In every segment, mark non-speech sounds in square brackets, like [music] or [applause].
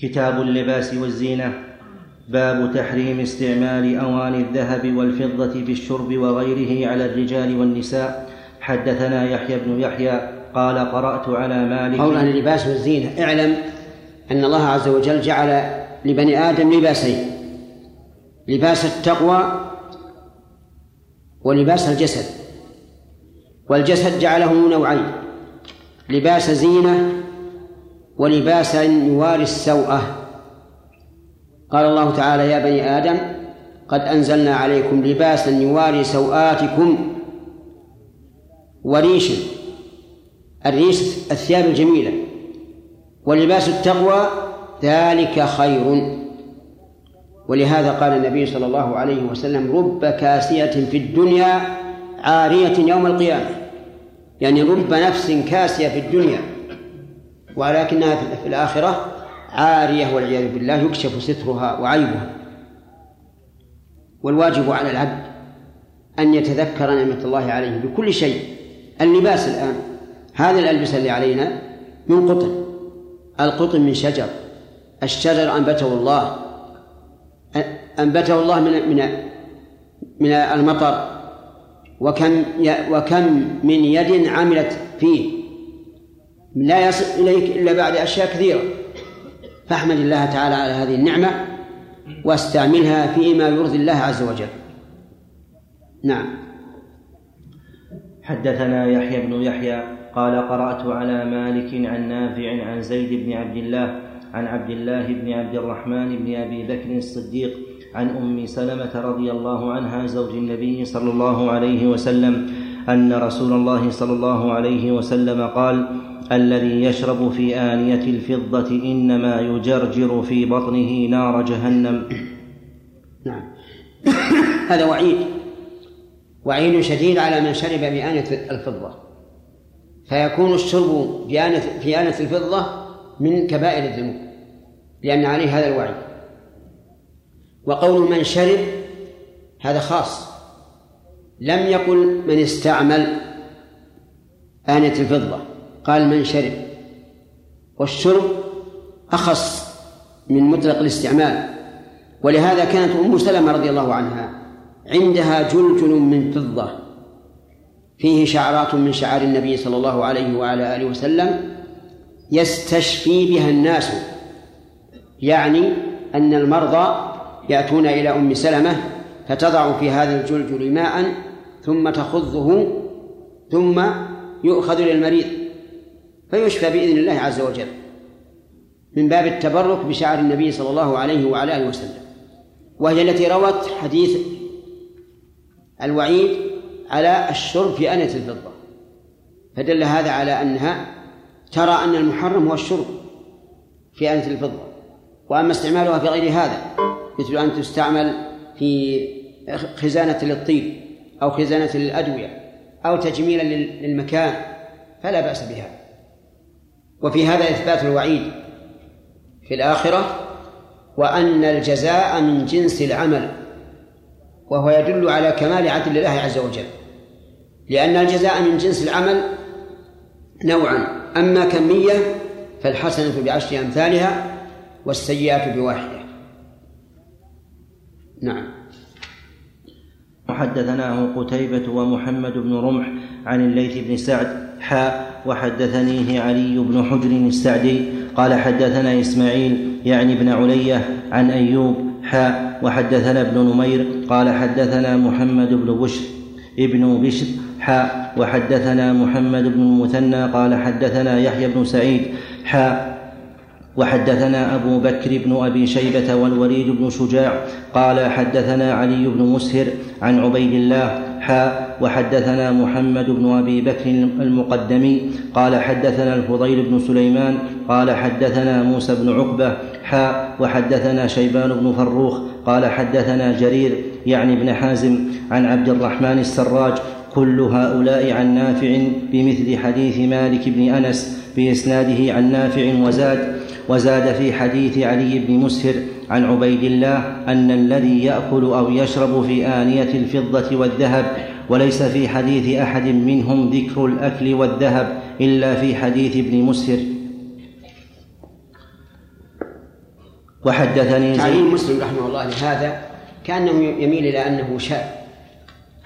كتاب اللباس والزينة باب تحريم استعمال اواني الذهب والفضة في الشرب وغيره على الرجال والنساء. حدثنا يحيى بن يحيى قال قرأت على مالك. قول عن اللباس والزينة. اعلم أن الله عز وجل جعل لبني آدم لباسين لباس التقوى ولباس الجسد والجسد جعله نوعين لباس زينة ولباسا يواري السوءة. قال الله تعالى يا بني آدم قد أنزلنا عليكم لباسا يواري سوآتكم وريشا الريش الثياب الجميلة. ولباس التقوى ذلك خير. ولهذا قال النبي صلى الله عليه وسلم رب كاسية في الدنيا عارية يوم القيامة. يعني رب نفس كاسية في الدنيا. ولكنها في الآخرة عارية والعياذ بالله يكشف سترها وعيبها. والواجب على العبد أن يتذكر نعمة الله عليه بكل شيء. اللباس الآن هذه الألبسة اللي علينا من قطن. القطن من شجر. الشجر أنبته الله. أنبته الله من من من المطر. وكم وكم من يد عملت فيه. لا يصل إليك إلا بعد أشياء كثيرة. فاحمد الله تعالى على هذه النعمة واستعملها فيما يرضي الله عز وجل. نعم. حدثنا يحيى بن يحيى قال قرأت على مالك عن نافع عن زيد بن عبد الله عن عبد الله بن عبد الرحمن بن أبي بكر الصديق عن أم سلمة رضي الله عنها زوج النبي صلى الله عليه وسلم أن رسول الله صلى الله عليه وسلم قال الذي يشرب في آنية الفضة إنما يجرجر في بطنه نار جهنم. نعم. [coughs] هذا وعيد. وعيد شديد على من شرب بآنية الفضة. فيكون الشرب في آنية في آنية الفضة من كبائر الذنوب لأن عليه هذا الوعيد. وقول من شرب هذا خاص. لم يقل من استعمل آنية الفضة. قال من شرب. والشرب أخص من مطلق الاستعمال. ولهذا كانت أم سلمة رضي الله عنها عندها جلجل من فضة. فيه شعرات من شعار النبي صلى الله عليه وعلى آله وسلم يستشفي بها الناس. يعني أن المرضى يأتون إلى أم سلمة فتضع في هذا الجلجل ماء ثم تخذه ثم يؤخذ للمريض فيشفى بإذن الله عز وجل من باب التبرك بشعر النبي صلى الله عليه وعلى آله وسلم. وهي التي روت حديث الوعيد على الشرب في أنة الفضة. فدل هذا على أنها ترى أن المحرم هو الشرب في أنة الفضة وأما استعمالها في غير هذا مثل أن تستعمل في خزانة للطيب أو خزانة للأدوية أو تجميلا للمكان فلا بأس بها. وفي هذا إثبات الوعيد في الآخرة وأن الجزاء من جنس العمل وهو يدل على كمال عدل الله عز وجل. لأن الجزاء من جنس العمل نوعا أما كمية فالحسنة بعشر أمثالها والسيئة بواحدة. نعم. وحدثناه قتيبة ومحمد بن رمح عن الليث بن سعد حاء وحدثنيه علي بن حجر السعدي قال حدثنا إسماعيل يعني ابن علية عن أيوب حاء وحدثنا ابن نمير قال حدثنا محمد بن بشر ابن بشر حاء وحدثنا محمد بن المثنى قال حدثنا يحيى بن سعيد حاء وحدثنا أبو بكر بن أبي شيبة والوليد بن شجاع قال حدثنا علي بن مسهر عن عبيد الله حاء وحدثنا محمد بن أبي بكر المقدمي قال حدثنا الفضيل بن سليمان قال حدثنا موسى بن عقبة حاء وحدثنا شيبان بن فروخ قال حدثنا جرير يعني ابن حازم عن عبد الرحمن السراج كل هؤلاء عن نافع بمثل حديث مالك بن أنس بإسناده عن نافع وزاد وزاد في حديث علي بن مسهر عن عبيد الله أن الذي يأكل أو يشرب في آنية الفضة والذهب وليس في حديث أحد منهم ذكر الأكل والذهب إلا في حديث ابن مسهر. وحدثني تعليم مسلم رحمه الله لهذا كأنه يميل إلى أنه شاذ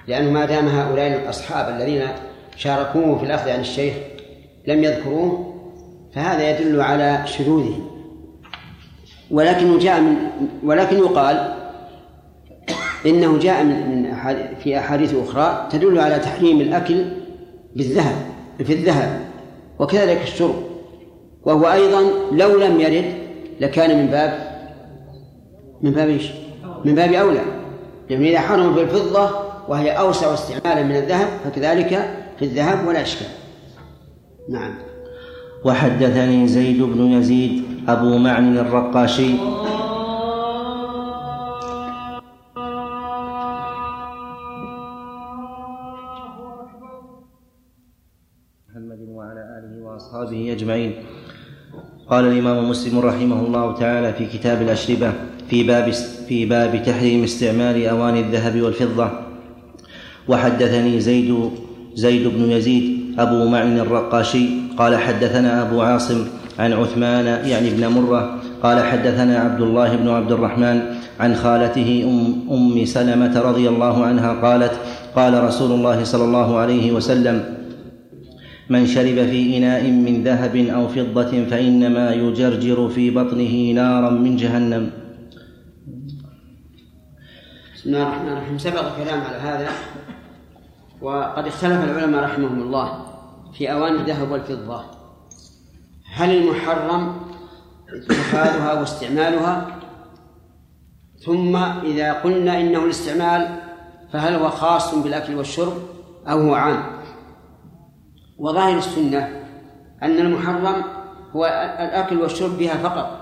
لأنه ما دام هؤلاء الأصحاب الذين شاركوه في الأخذ عن الشيخ لم يذكروه فهذا يدل على شذوذه. ولكنه جاء من ولكن يقال إنه جاء من في أحاديث أخرى تدل على تحريم الأكل بالذهب في الذهب وكذلك الشرب. وهو أيضا لو لم يرد لكان من باب من باب إيش؟ من باب أولى. لأنه إذا حرم في الفضة وهي أوسع استعمالا من الذهب فكذلك في الذهب ولا إشكال. نعم. وحدثني زيد بن يزيد أبو معن الرقاشي. محمد وعلى آله وأصحابه أجمعين. قال الإمام مسلم رحمه الله تعالى في كتاب الأشربة في باب في باب تحريم استعمال أواني الذهب والفضة. وحدثني زيد زيد بن يزيد أبو معن الرقاشي قال حدثنا أبو عاصم عن عثمان يعني ابن مرة قال حدثنا عبد الله بن عبد الرحمن عن خالته أم, أم سلمة رضي الله عنها قالت قال رسول الله صلى الله عليه وسلم من شرب في إناء من ذهب أو فضة فإنما يجرجر في بطنه نارا من جهنم. بسم الله الرحمن الرحيم. سبق الكلام على هذا. وقد اختلف العلماء رحمهم الله في أواني الذهب والفضة. هل المحرم اتخاذها واستعمالها؟ ثم إذا قلنا إنه الاستعمال فهل هو خاص بالأكل والشرب أو هو عام؟ وظاهر السنة أن المحرم هو الأكل والشرب بها فقط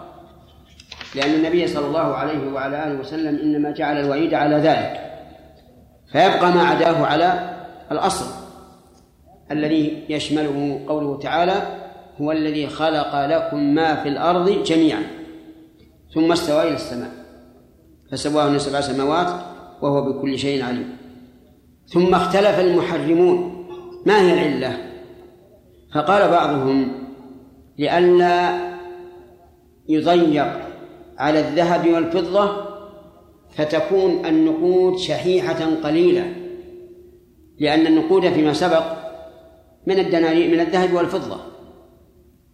لأن النبي صلى الله عليه وعلى آله وسلم إنما جعل الوعيد على ذلك فيبقى ما عداه على الأصل الذي يشمله قوله تعالى هو الذي خلق لكم ما في الأرض جميعا ثم استوى إلى السماء فسواهن سبع سماوات وهو بكل شيء عليم ثم اختلف المحرمون. ما هي العلة؟ فقال بعضهم لئلا يضيق على الذهب والفضة فتكون النقود شحيحة قليلة. لأن النقود فيما سبق من الدنانير من الذهب والفضة.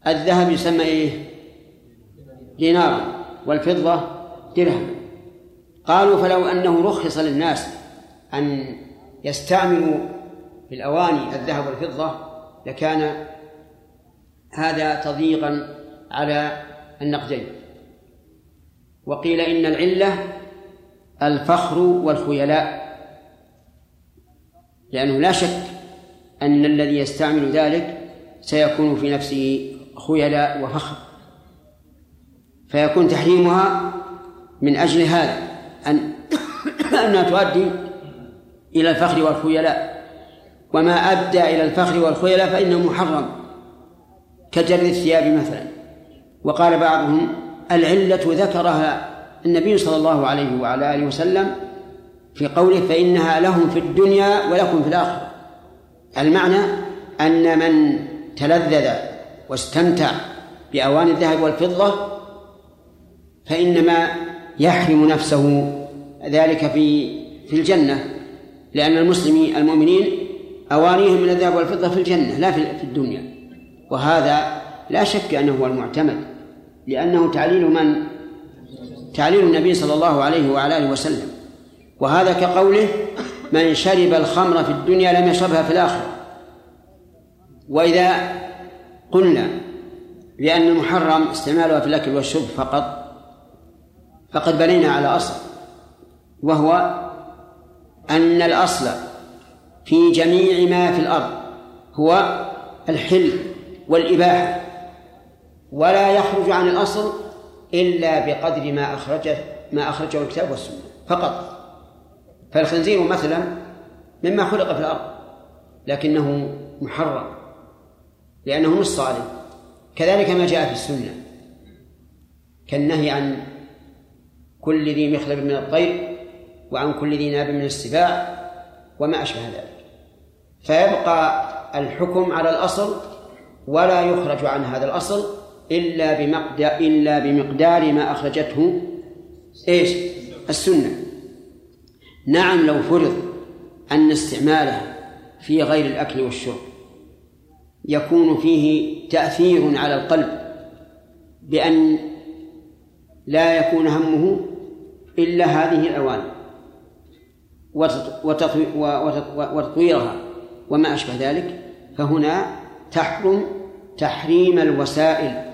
الذهب يسمى إيه؟ دينارا والفضة درهم. قالوا فلو أنه رخص للناس أن يستعملوا في الأواني الذهب والفضة لكان هذا تضييقا على النقدين. وقيل إن العلة الفخر والخيلاء. لأنه لا شك أن الذي يستعمل ذلك سيكون في نفسه خيلاء وفخر. فيكون تحريمها من أجل هذا أن [coughs] أنها تؤدي إلى الفخر والخيلاء. وما أدى إلى الفخر والخيلاء فإنه محرم كجر الثياب مثلا. وقال بعضهم العلة ذكرها النبي صلى الله عليه وعلى آله وسلم في قوله فإنها لهم في الدنيا ولكم في الآخرة. المعنى أن من تلذذ واستمتع بأواني الذهب والفضة فإنما يحرم نفسه ذلك في في الجنة لأن المسلمين المؤمنين أوانيهم من الذهب والفضة في الجنة لا في الدنيا. وهذا لا شك أنه هو المعتمد لأنه تعليل من؟ تعليل النبي صلى الله عليه وعلى آله وسلم. وهذا كقوله من شرب الخمر في الدنيا لم يشربها في الآخرة. وإذا قلنا بأن المحرم استعمالها في الأكل والشرب فقط فقد بنينا على أصل وهو أن الأصل في جميع ما في الأرض هو الحل والإباحة ولا يخرج عن الأصل إلا بقدر ما أخرجه ما أخرجه الكتاب والسنة فقط. فالخنزير مثلا مما خلق في الأرض لكنه محرم لأنه مش صالح. كذلك ما جاء في السنة كالنهي عن كل ذي مخلب من الطير وعن كل ذي ناب من السباع وما أشبه ذلك. فيبقى الحكم على الأصل ولا يخرج عن هذا الأصل إلا بمقدار إلا بمقدار ما أخرجته إيش؟ السنة. نعم لو فرض أن استعماله في غير الأكل والشرب يكون فيه تأثير على القلب بأن لا يكون همه إلا هذه الأواني وتطويرها وما أشبه ذلك فهنا تحرم تحريم الوسائل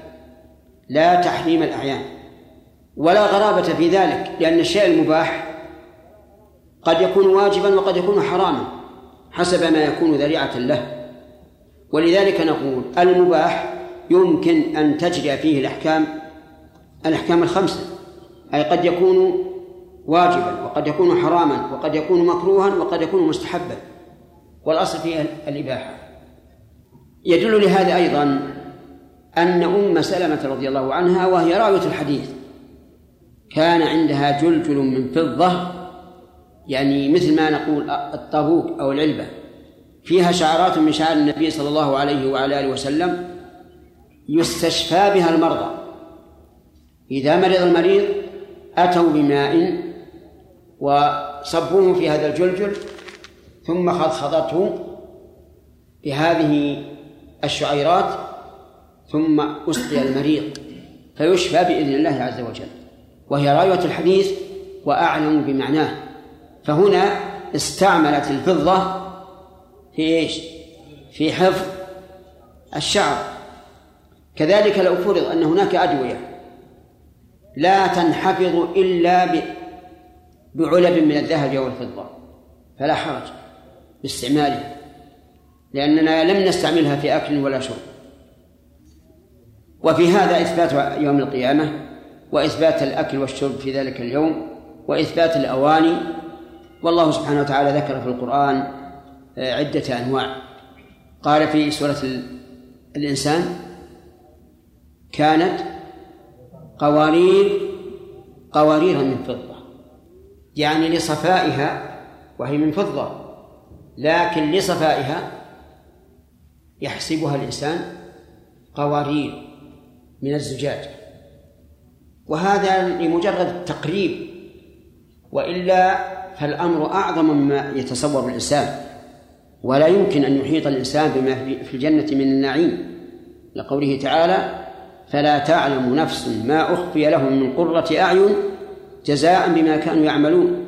لا تحريم الأعيان. ولا غرابة في ذلك لأن الشيء المباح قد يكون واجبا وقد يكون حراما حسب ما يكون ذريعة له. ولذلك نقول المباح يمكن أن تجري فيه الأحكام الأحكام الخمسة. أي قد يكون واجبا وقد يكون حراما وقد يكون مكروها وقد يكون مستحبا. والأصل فيه الإباحة. يدل لهذا أيضا أن أم سلمة رضي الله عنها وهي راوية الحديث كان عندها جلجل من فضة يعني مثل ما نقول الطابوق أو العلبة. فيها شعرات من شعر النبي صلى الله عليه وعلى آله وسلم يستشفى بها المرضى. إذا مرض المريض أتوا بماء وصبوه في هذا الجلجل ثم خضخضته بهذه الشعيرات ثم أسقي المريض. فيشفى بإذن الله عز وجل. وهي راية الحديث وأعلم بمعناه. فهنا استعملت الفضة في إيش؟ في حفظ الشعر كذلك لو فرض أن هناك أدوية لا تنحفظ إلا بعلب من الذهب أو الفضة فلا حرج باستعمالها لأننا لم نستعملها في أكل ولا شرب وفي هذا إثبات يوم القيامة وإثبات الأكل والشرب في ذلك اليوم وإثبات الأواني والله سبحانه وتعالى ذكر في القرآن آه، عدة أنواع. قال في سورة الإنسان كانت قوارير قوارير من فضة. يعني لصفائها وهي من فضة لكن لصفائها يحسبها الإنسان قوارير من الزجاج. وهذا لمجرد التقريب وإلا فالأمر أعظم مما يتصور الإنسان ولا يمكن أن يحيط الإنسان بما في الجنة من النعيم. لقوله تعالى فلا تعلم نفس ما أخفي لهم من قرة أعين جزاء بما كانوا يعملون.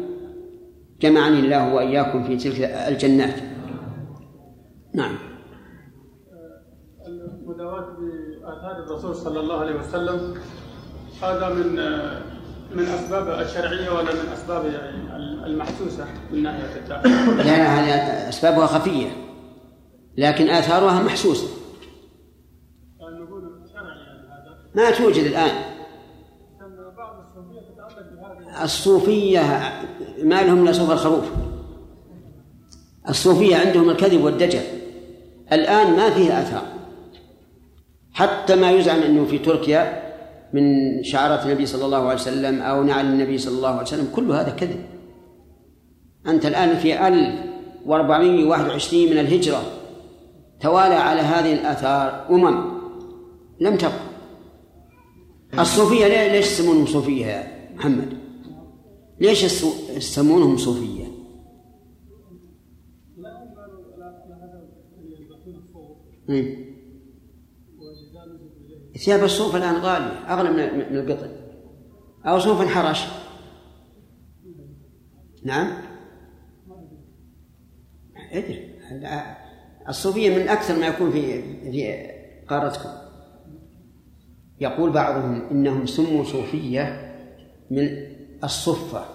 جمعني الله وإياكم في تلك الجنات. نعم. المداواة بآثار الرسول صلى الله عليه وسلم هذا من من أسباب الشرعية ولا من أسباب يعني المحسوسة من ناحية التأثير؟ لا هذه أسبابها خفية لكن آثارها محسوسة. ما توجد الآن. الصوفية ما لهم إلا صوف الخروف. الصوفية عندهم الكذب والدجل. الآن ما فيه آثار. حتى ما يزعم أنه في تركيا من شعارات النبي صلى الله عليه وسلم أو نعل النبي صلى الله عليه وسلم كل هذا كذب أنت الآن في 1421 من الهجرة توالى على هذه الآثار أمم لم تبقى الصوفية ليش يسمونهم صوفية يا محمد؟ ليش يسمونهم صوفية؟ ثياب الصوف الآن غالية أغلى من القطن. أو صوف الحرش نعم. أدري. الصوفية من أكثر ما يكون في في قارتكم. يقول بعضهم إنهم سموا صوفية من الصفة.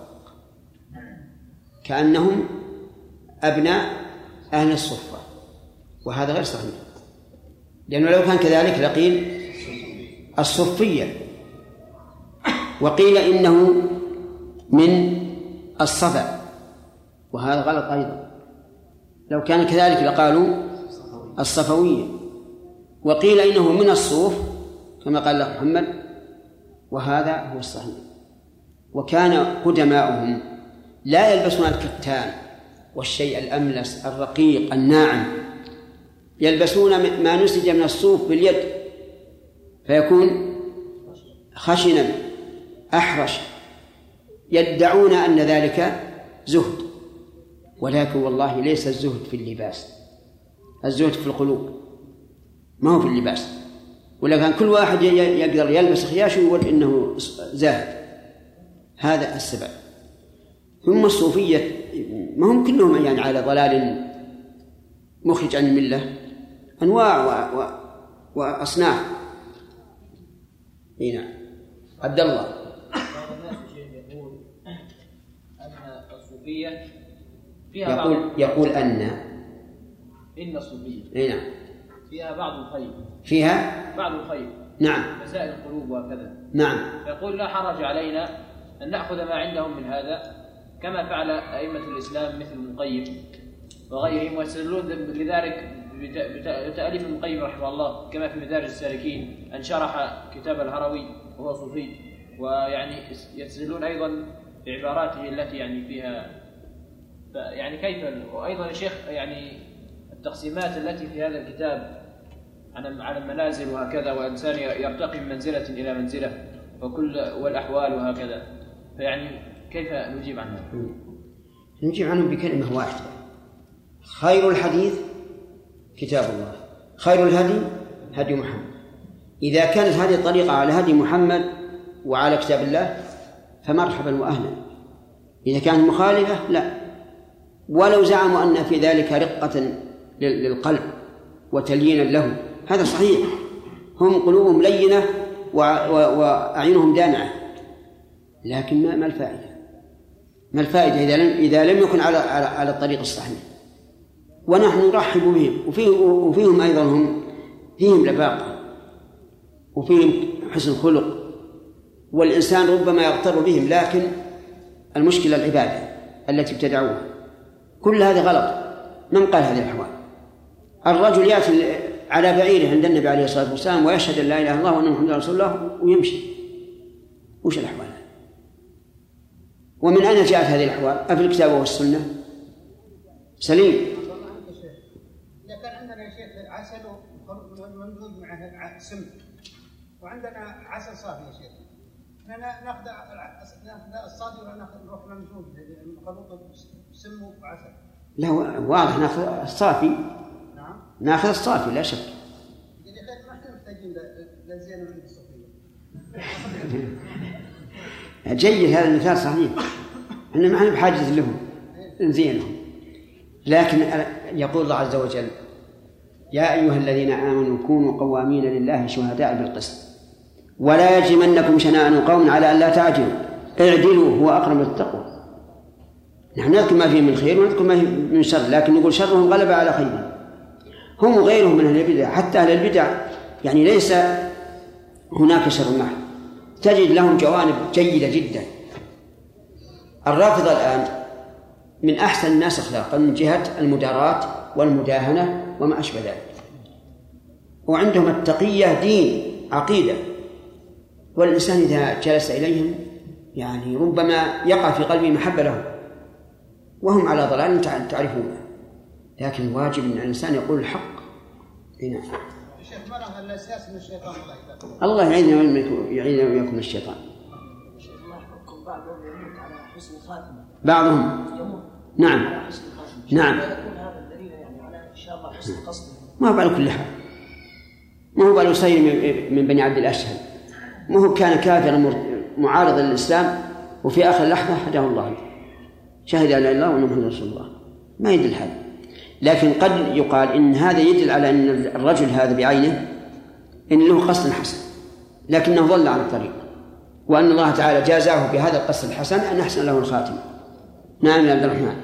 كأنهم أبناء أهل الصفة. وهذا غير صحيح. لأنه لو كان كذلك لقيل الصفية. وقيل إنه من الصفا. وهذا غلط أيضا. لو كان كذلك لقالوا الصفوية. وقيل إنه من الصوف كما قال له محمد وهذا هو الصحيح. وكان قدماؤهم لا يلبسون الكتان والشيء الأملس الرقيق الناعم. يلبسون ما نسج من الصوف باليد. فيكون خشنا أحرش. يدعون أن ذلك زهد. ولكن والله ليس الزهد في اللباس. الزهد في القلوب. ما هو في اللباس. ولا كان كل واحد يقدر يلبس خياش ويقول إنه زاهد. هذا السبب. ثم الصوفية ما هم كلهم يعني على ضلال مخرج عن الملة. أنواع و... و... وأصناف. إي نعم. عبد الله. يقول الصوفية فيها يقول بعض يقول أن. إن الصوفية إي نعم. فيها بعض الخير. فيها؟ بعض الخير. نعم. مسائل القلوب وكذا نعم. فيقول لا حرج علينا أن نأخذ ما عندهم من هذا كما فعل أئمة الإسلام مثل ابن القيم وغيرهم ويستدلون لذلك بتأليف ابن القيم رحمه الله كما في مدارج السالكين أن شرح كتاب الهروي وهو صوفي ويعني يستدلون أيضا بعباراته التي يعني فيها يعني كيف وأيضا يا شيخ يعني التقسيمات التي في هذا الكتاب على على المنازل وهكذا والإنسان يرتقي من منزلة إلى منزلة وكل والأحوال وهكذا فيعني كيف نجيب عنها؟ نجيب عنهم بكلمة واحدة خير الحديث كتاب الله. خير الهدي هدي محمد. إذا كانت هذه الطريقة على هدي محمد وعلى كتاب الله فمرحبا وأهلا. إذا كانت مخالفة لا. ولو زعموا أن في ذلك رقة لل- للقلب وتليينا له. هذا صحيح. هم قلوبهم لينة وأعينهم دامعة. لكن ما الفائدة؟ ما الفائدة إذا لم إذا لم يكن على, على الطريق الصحيح؟ ونحن نرحب بهم. وفيه وفيهم أيضا هم فيهم لباقة. وفيهم حسن خلق والإنسان ربما يغتر بهم لكن المشكلة العبادة التي ابتدعوها. كل هذا غلط. من قال هذه الأحوال؟ الرجل يأتي على بعيره عند النبي عليه الصلاة والسلام ويشهد أن لا إله إلا الله وأن محمدا رسول الله ويمشي. وش الأحوال؟ ومن أين جاءت هذه الأحوال؟ أفي الكتاب والسنة؟ سليم. يا شيخ عسل ممزوج معه سم وعندنا عسل صافي يا شيخ. إحنا نا- ناخذ ناخذ نروح ممزوج مخلوط سم وعسل. لا واضح ناخذ الصافي. نعم. ناخذ الصافي لا شك. كان ما إحنا محتاجين ل- لزين من الصوفيه [laughs] جيد هذا المثال صحيح. إحنا ما إحنا بحاجة لهم نزينهم. لكن يقول الله عز وجل يا أيها الذين آمنوا كونوا قوامين لله شهداء بالقسط. ولا يجرمنكم شنآن قوم على أن لا تعدلوا اعدلوا هو أقرب للتقوى. نحن نذكر ما فيه من خير ونذكر ما فيه من شر لكن نقول شرهم غلب على خيرهم هم وغيرهم من أهل البدع حتى أهل البدع يعني ليس هناك شر محض تجد لهم جوانب جيدة جدا. الرافضة الآن من أحسن الناس أخلاقا من جهة المداراة والمداهنة وما أشبه ذلك. وعندهم التقية دين عقيدة. والإنسان إذا جلس إليهم يعني ربما يقع في قلبه محبة لهم وهم على ضلال تع- تعرفونه. لكن الواجب أن الإنسان يقول الحق. إي نعم. الله يعيننا وإياكم- يعيننا وإياكم من الشيطان. الله يحكم بعضهم يموت على حسن الخاتمه بعضهم. نعم. نعم. قصده ما هو على كل حال ما هو قال يصير من- بني عبد الأشهل ما هو كان كافرا معارضا للإسلام وفي آخر لحظة هداه الله شهد أن لا إله إلا الله وأن محمدا رسول الله. ما يدل هذا. لكن قد يقال إن هذا يدل على أن الرجل هذا بعينه إن له قصد حسن. لكنه ضل عن الطريق. وأن الله تعالى جازاه بهذا القصد الحسن أن أحسن له الخاتمة. نعم يا عبد الرحمن.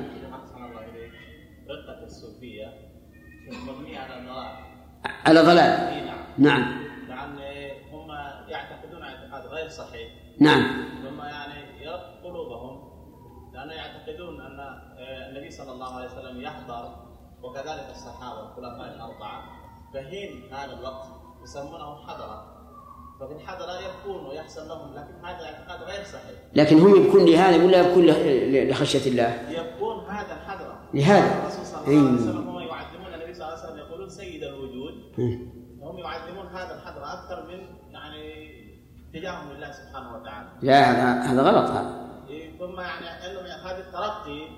على ضلال. نعم. نعم لأن هم يعتقدون اعتقاد غير صحيح. نعم. ثم يعني يرق قلوبهم لأنه يعتقدون أن آه، النبي صلى الله عليه وسلم يحضر وكذلك الصحابة الخلفاء الأربعة فحين هذا الوقت يسمونه حضرة. ففي الحضرة يبكون ويحسن لهم لكن هذا اعتقاد غير صحيح. لكن هم يبكون لهذا ولا يبكون لخشية الله. يبكون هذا الحضرة. لهذا. الرسول صلى الله عليه. وسلم هم يعظمون النبي صلى الله عليه وسلم يقولون سيد الوجود. هم يعظمون هذا الحضرة أكثر من اتجاههم لله سبحانه وتعالى. لا هذا هذا غلط هذا. إيه، ثم يعني انهم هذا الترقي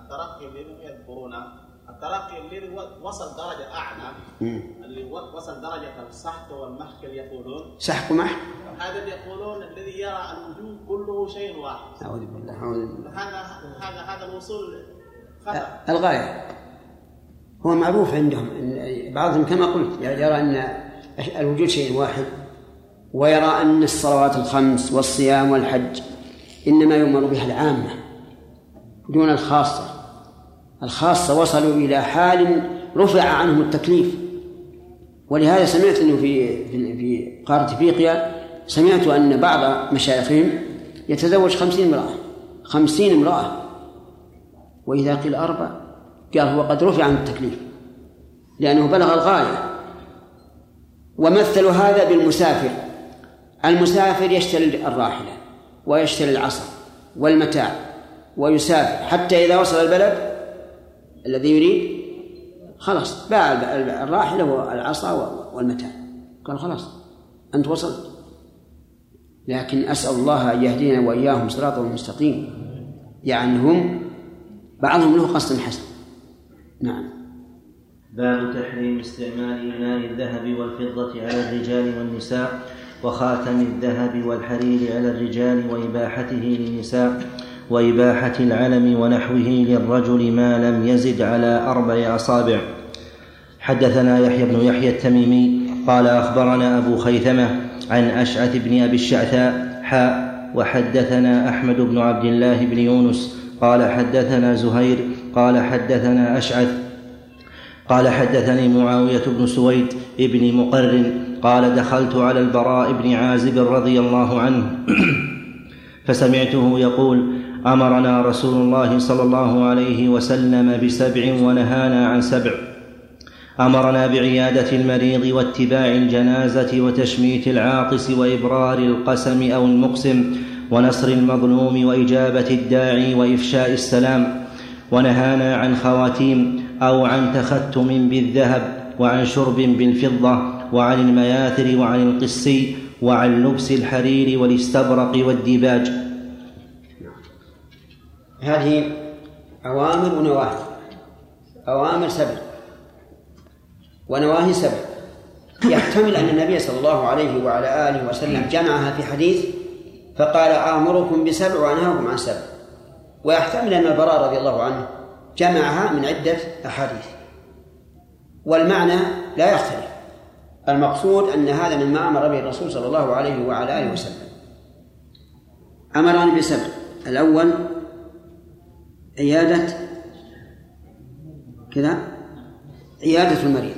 الترقي الذي يذكرونه؟ الترقي الذي وصل درجة أعلى. مم. اللي وصل درجة السحق والمحك اللي يقولون. سحق ومح هذا اللي يقولون الذي يرى الوجود كله شيء واحد. أعوذ بالله أعوذ بالله. هذا هذا هذا الوصول خطأ الغاية. هو معروف عندهم. بعضهم كما قلت يرى أن الوجود شيء واحد ويرى أن الصلوات الخمس والصيام والحج إنما يؤمر بها العامة دون الخاصة. الخاصة وصلوا إلى حال رفع عنهم التكليف. ولهذا سمعت أنه في في في قارة إفريقيا سمعت أن بعض مشايخهم يتزوج خمسين امرأة خمسين امرأة. وإذا قيل أربع قال هو قد رفع عن التكليف لأنه بلغ الغاية. ومثلوا هذا بالمسافر. المسافر يشتري الراحلة ويشتري العصا والمتاع ويسافر. حتى إذا وصل البلد الذي يريد خلاص باع الراحلة والعصا والمتاع. قال خلاص أنت وصلت. لكن أسأل الله أن يهدينا وإياهم صراطا مستقيم. يعني هم بعضهم له قصد حسن. نعم. باب تحريم استعمال إناء الذهب والفضة على الرجال والنساء وخاتم الذهب والحرير على الرجال وإباحته للنساء وإباحة العلم ونحوه للرجل ما لم يزد على أربع أصابع. حدثنا يحيى بن يحيى التميمي قال أخبرنا أبو خيثمة عن أشعث بن أبي الشعثاء حاء وحدثنا أحمد بن عبد الله بن يونس قال حدثنا زهير قال حدثنا أشعث قال حدثني معاوية بن سويد بن مقرن قال دخلت على البراء بن عازب رضي الله عنه فسمعته يقول أمرنا رسول الله صلى الله عليه وسلم بسبع ونهانا عن سبع. أمرنا بعيادة المريض واتباع الجنازة وتشميت العاطس وإبرار القسم أو المقسم ونصر المظلوم وإجابة الداعي وإفشاء السلام. ونهانا عن خواتيم أو عن تختم بالذهب وعن شرب بالفضة وعن المياثر وعن القسي وعن لبس الحرير والاستبرق والديباج. هذه أوامر ونواهي. أوامر سبع. ونواهي سبع. يحتمل أن النبي صلى الله عليه وعلى آله وسلم جمعها في حديث فقال آمركم بسبع وأنهاكم عن سبع. ويحتمل أن البراء رضي الله عنه جمعها من عدة أحاديث. والمعنى لا يختلف. المقصود أن هذا مما أمر به الرسول صلى الله عليه وعلى آله وسلم. أمرني بسبع. الأول عيادة كذا؟ عيادة المريض.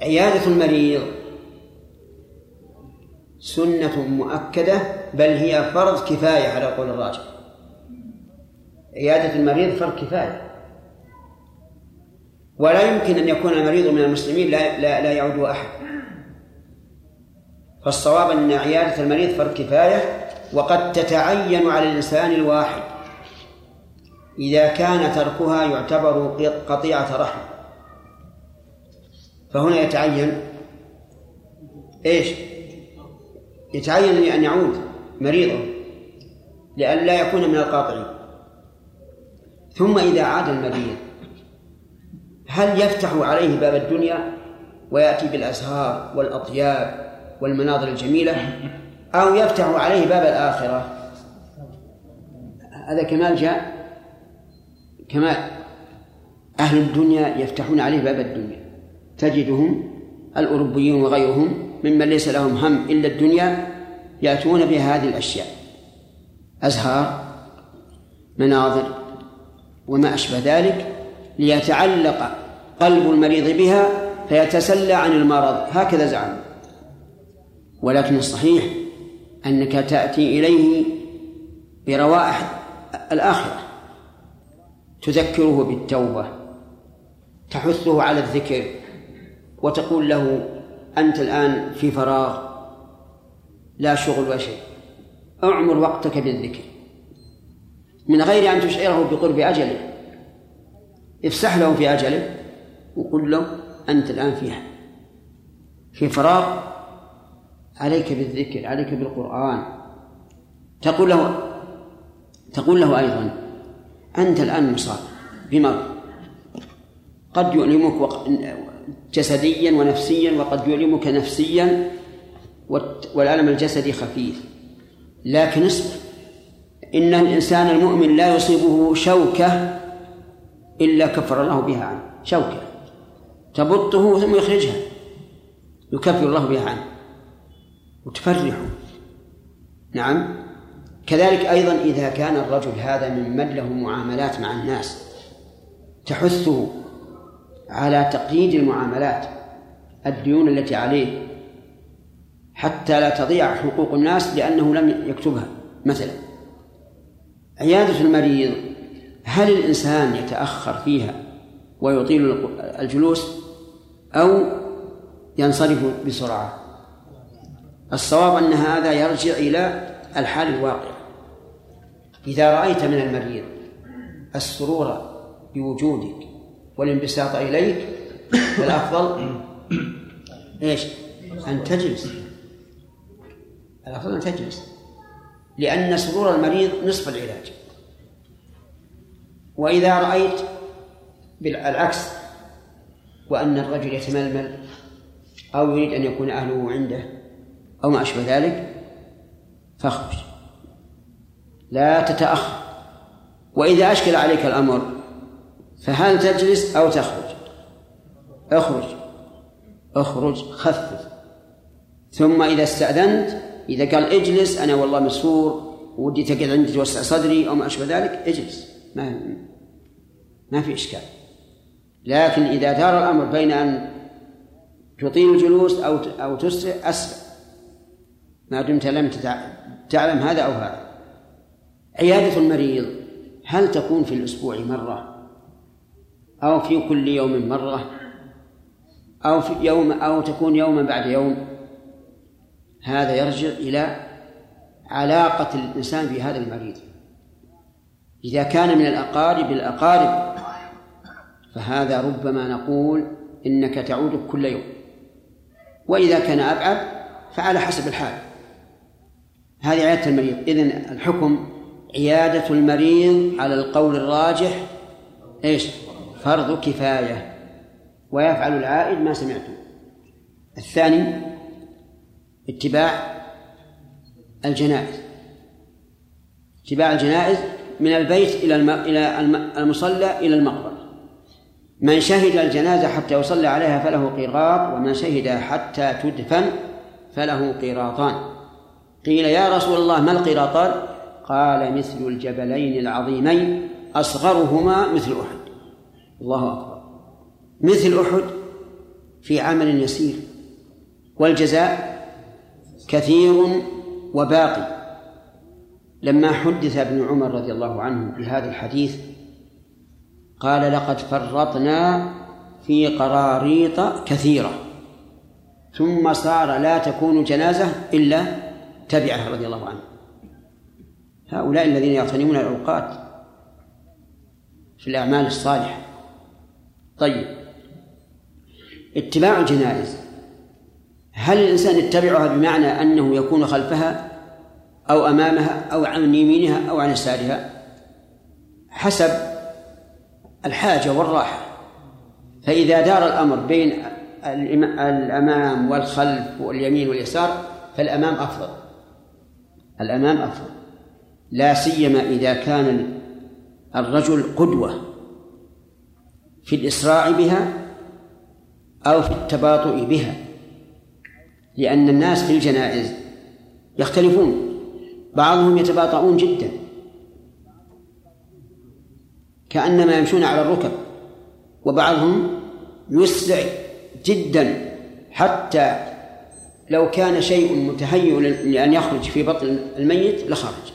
عيادة المريض سنة مؤكدة بل هي فرض كفاية على قول الراجح. عيادة المريض فرض كفاية. ولا يمكن أن يكون المريض من المسلمين لا, لا, لا يعود أحد. فالصواب أن عيادة المريض فرض كفاية وقد تتعين على الإنسان الواحد. إذا كان تركها يعتبر قطيعة رحم. فهنا يتعين. إيش؟ يتعين أن يعود مريضا لئلا يكون من القاطعين. ثم إذا عاد المريض هل يفتح عليه باب الدنيا ويأتي بالأزهار والأطياب والمناظر الجميلة أو يفتح عليه باب الآخرة؟ هذا كمال جاء كمال أهل الدنيا يفتحون عليه باب الدنيا. تجدهم الأوروبيون وغيرهم ممن ليس لهم هم إلا الدنيا يأتون بهذه الأشياء. أزهار مناظر وما أشبه ذلك ليتعلق قلب المريض بها فيتسلى عن المرض. هكذا زعم. ولكن الصحيح أنك تأتي إليه بروائح الآخرة تذكره بالتوبة تحثه على الذكر وتقول له أنت الآن في فراغ لا شغل ولا شيء أعمر وقتك بالذكر. من غير أن تشعره بقرب أجله. افسح له في أجله وقل له أنت الآن فيها. في فراغ عليك بالذكر عليك بالقرآن. تقول له تقول له أيضا أنت الآن مصاب. بمرض. قد يؤلمك جسديا ونفسيا وقد يؤلمك نفسيا والألم الجسدي خفيف. لكن اصبر. إن الإنسان المؤمن لا يصيبه شوكة إلا كفر الله بها عنه. شوكة. تبطه ثم يخرجها. يكفر الله بها عنه. وتفرحه. نعم. كذلك أيضا إذا كان الرجل هذا ممن له معاملات مع الناس تحثه على تقييد المعاملات الديون التي عليه حتى لا تضيع حقوق الناس لأنه لم يكتبها مثلا. عيادة المريض هل الإنسان يتأخر فيها ويطيل الجلوس أو ينصرف بسرعة؟ الصواب أن هذا يرجع إلى الحال الواقع. إذا رأيت من المريض السرور بوجودك والانبساط إليك فالأفضل إيش؟ أن تجلس. الأفضل أن تجلس. لأن سرور المريض نصف العلاج. وإذا رأيت بالعكس وأن الرجل يتململ أو يريد أن يكون أهله عنده أو ما أشبه ذلك فاخرج. لا تتأخر. وإذا أشكل عليك الأمر فهل تجلس أو تخرج؟ اخرج. اخرج خفف. ثم إذا استأذنت إذا قال اجلس أنا والله مسرور ودي تقعد عندي توسع صدري أو ما أشبه ذلك اجلس. ما ما في إشكال. لكن إذا دار الأمر بين أن تطيل الجلوس أو أو تسرع أسرع. ما دمت لم تعلم هذا أو هذا. عيادة المريض هل تكون في الأسبوع مرة؟ أو في كل يوم مرة؟ أو في يوم أو تكون يوما بعد يوم؟ هذا يرجع إلى علاقة الإنسان بهذا المريض. إذا كان من الأقارب الأقارب فهذا ربما نقول إنك تعود كل يوم. وإذا كان أبعد فعلى حسب الحال. هذه عيادة المريض. إذن الحكم عيادة المريض على القول الراجح إيش؟ فرض كفاية. ويفعل العائد ما سمعته الثاني اتباع الجنائز. اتباع الجنائز من البيت إلى إلى المصلى إلى المقبرة. من شهد الجنازة حتى يصلى عليها فله قيراط ومن شهد حتى تدفن فله قيراطان. قيل يا رسول الله ما القيراطان؟ قال مثل الجبلين العظيمين أصغرهما مثل أحد. الله أكبر. مثل أحد في عمل يسير. والجزاء كثير وباقي. لما حدث ابن عمر رضي الله عنه بهذا الحديث قال لقد فرطنا في قراريط كثيرة ثم صار لا تكون جنازة إلا تبعه رضي الله عنه. هؤلاء الذين يغتنمون الأوقات في الأعمال الصالحة. طيب اتباع الجنائز هل الإنسان يتبعها بمعنى أنه يكون خلفها أو أمامها أو عن يمينها أو عن يسارها؟ حسب الحاجة والراحة. فإذا دار الأمر بين الأمام والخلف واليمين واليسار فالأمام أفضل. الأمام أفضل. لا سيما إذا كان الرجل قدوة في الإسراع بها أو في التباطؤ بها. لأن الناس في الجنائز يختلفون بعضهم يتباطؤون جدا. كأنما يمشون على الركب وبعضهم يسرع جدا. حتى لو كان شيء متهيئ لأن يخرج في بطن الميت لخرج.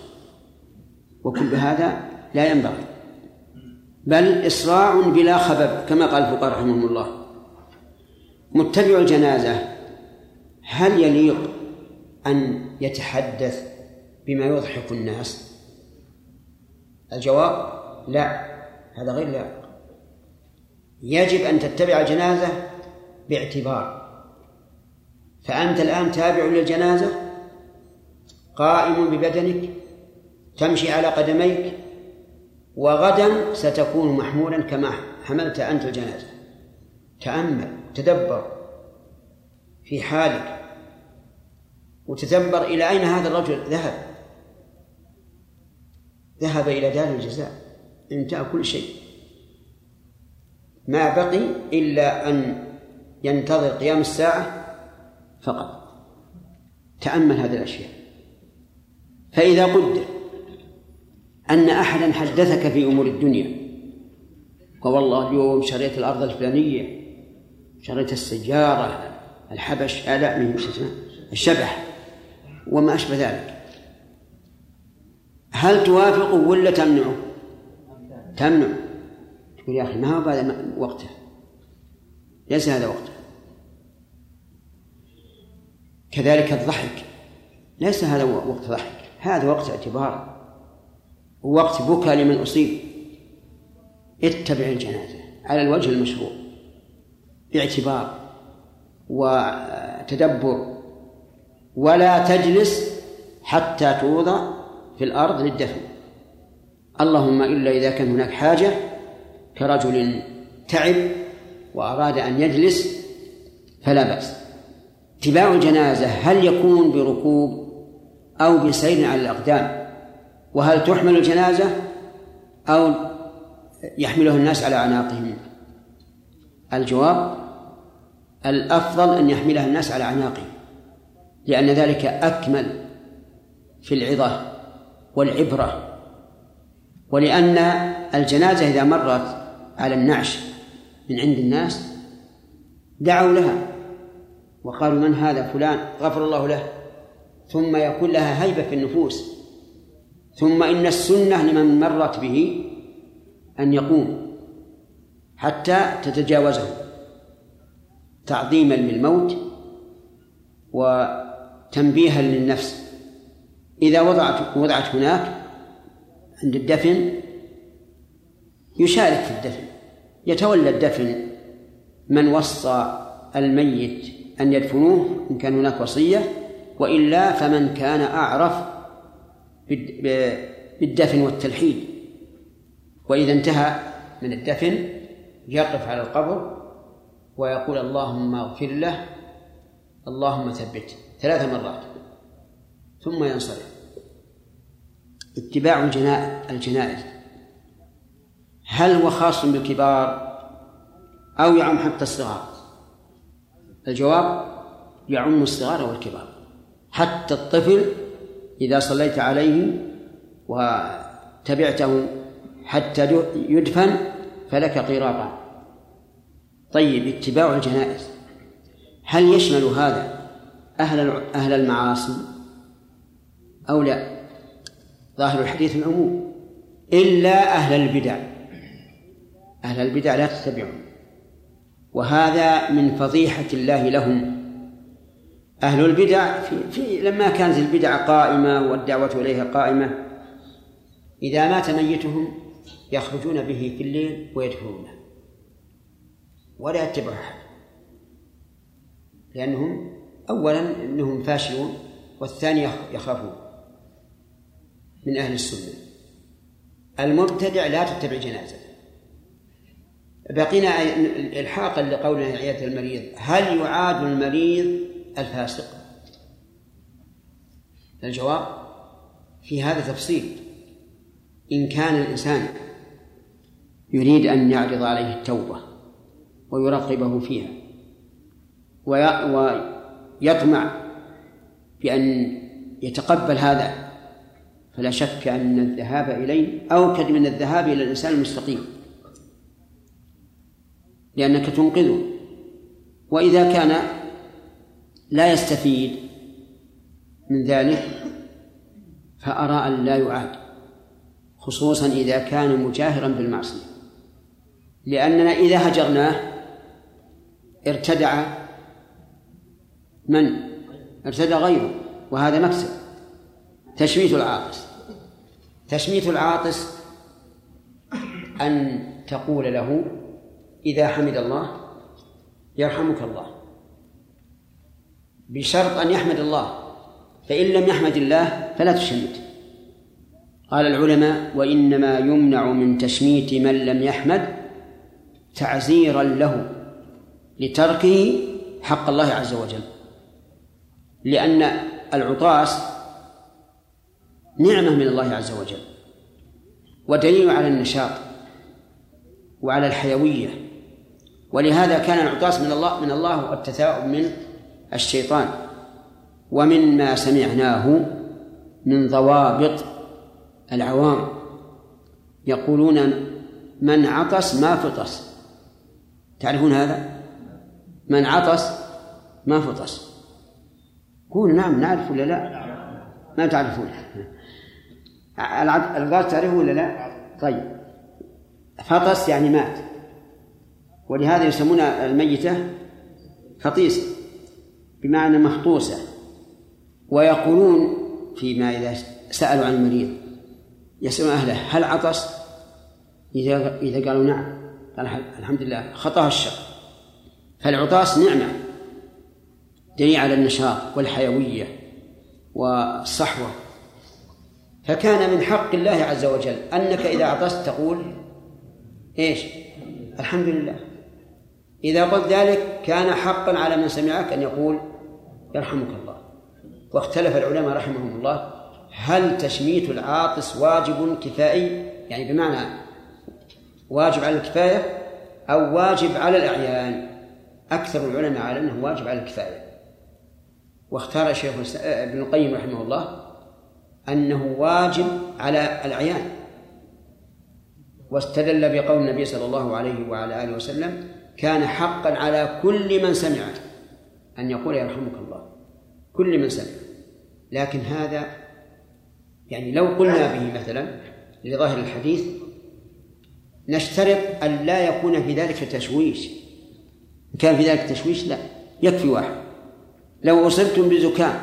وكل هذا لا ينبغي. بل إسراع بلا خبب كما قال الفقهاء رحمهم الله. متبع الجنازة هل يليق أن يتحدث بما يضحك الناس؟ الجواب لا هذا غير لائق. يجب أن تتبع الجنازة باعتبار. فأنت الآن تابع للجنازة قائم ببدنك تمشي على قدميك وغدا ستكون محمولا كما حملت أنت الجنازة. تأمل تدبر في حالك. وتدبر إلى أين هذا الرجل؟ ذهب. ذهب إلى دار الجزاء. انتهى كل شيء. ما بقي إلا أن ينتظر قيام الساعة فقط. تأمل هذه الأشياء. فإذا قدر أن أحدا حدثك في أمور الدنيا والله اليوم شريت الأرض الفلانية شريت السيارة الحبش لا من الشبح وما أشبه ذلك. هل توافقه ولا تمنعه؟ تمنع. تقول يا أخي ما هو هذا وقته؟ ليس هذا وقته. كذلك الضحك. ليس هذا وقت ضحك. هذا وقت اعتبار. ووقت بكى لمن أصيب. اتبع الجنازة على الوجه المشروع. باعتبار. وتدبر. ولا تجلس حتى توضع في الأرض للدفن. اللهم إلا إذا كان هناك حاجة كرجل تعب وأراد أن يجلس فلا بأس. اتباع الجنازة هل يكون بركوب أو بسير على الأقدام؟ وهل تحمل الجنازة أو يحمله الناس على أعناقهم؟ الجواب الأفضل أن يحملها الناس على أعناقهم. لأن ذلك أكمل في العظة والعبرة ولأن الجنازة إذا مرت على النعش من عند الناس دعوا لها وقالوا من هذا فلان؟ غفر الله له. ثم يكون لها هيبة في النفوس. ثم إن السنة لمن مرت به أن يقوم حتى تتجاوزه تعظيما للموت وتنبيها للنفس. إذا وضعت وضعت هناك عند الدفن يشارك في الدفن. يتولى الدفن من وصى الميت أن يدفنوه إن كان هناك وصية وإلا فمن كان أعرف بالدفن والتلحيد. وإذا انتهى من الدفن يقف على القبر ويقول اللهم اغفر له اللهم ثبته ثلاث مرات. ثم ينصرف. اتباع الجنائز. هل هو خاص بالكبار أو يعم حتى الصغار؟ الجواب يعم الصغار والكبار. حتى الطفل إذا صليت عليه وتبعته حتى يدفن فلك قيراطان طيب اتباع الجنائز. هل يشمل هذا أهل أهل المعاصي أو لا؟ ظاهر الحديث العموم إلا أهل البدع. أهل البدع لا تتبعهم. وهذا من فضيحة الله لهم. أهل البدع في, في لما كانت البدع قائمة والدعوة إليها قائمة إذا مات ميتهم يخرجون به في الليل ويدفنونه ولا يتبع أحد. لأنهم أولا أنهم فاشلون والثاني يخافون من أهل السنة. المبتدع لا تتبع جنازة. بقينا إلحاقا لقولنا عيادة المريض هل يعاد المريض الفاسق؟ الجواب في هذا تفصيل. إن كان الإنسان يريد أن يعرض عليه التوبة ويرغبه فيها ويطمع بأن يتقبل هذا فلا شك أن الذهاب إليه أوكد من الذهاب إلى الإنسان المستقيم. لأنك تنقذه. وإذا كان لا يستفيد من ذلك فأرى أن لا يعاد خصوصا إذا كان مجاهرا بالمعصية. لأننا إذا هجرناه ارتدع من؟ ارتدع غيره وهذا مكسب. تشميت العاطس. تشميت العاطس أن تقول له إذا حمد الله يرحمك الله. بشرط أن يحمد الله فإن لم يحمد الله فلا تشمت. قال العلماء وإنما يمنع من تشميت من لم يحمد تعزيرا له لتركه حق الله عز وجل. لأن العطاس نعمة من الله عز وجل ودليل على النشاط وعلى الحيوية. ولهذا كان العطاس من الله من الله والتثاؤب من الشيطان. ومما سمعناه من ضوابط العوام. يقولون من عطس ما فطس. تعرفون هذا؟ من عطس ما فطس. قول نعم نعرف ولا لا؟ ما تعرفون. الغاز تعرفه ولا لا؟ طيب. فطس يعني مات. ولهذا يسمون الميتة فطيسة بمعنى مخطوسة. ويقولون فيما إذا سألوا عن المريض يسألون أهله هل عطس؟ إذا إذا قالوا نعم. قال الحمد لله خطأه الشر. فالعطاس نعمة. دليل على النشاط والحيوية والصحوة. فكان من حق الله عز وجل أنك إذا عطست تقول إيش؟ الحمد لله. إذا قلت ذلك كان حقا على من سمعك أن يقول يرحمك الله. واختلف العلماء رحمهم الله هل تشميت العاطس واجب كفائي؟ يعني بمعنى واجب على الكفاية أو واجب على الأعيان؟ أكثر العلماء على أنه واجب على الكفاية. واختار الشيخ ابن القيم رحمه الله أنه واجب على الأعيان واستدل بقول النبي صلى الله عليه وعلى آله وسلم كان حقا على كل من سمع. أن يقول يرحمك الله. كل من سمع. لكن هذا يعني لو قلنا به مثلا لظاهر الحديث نشترط أن لا يكون في ذلك تشويش. إن كان في ذلك تشويش لا. يكفي واحد. لو أصبتم بزكام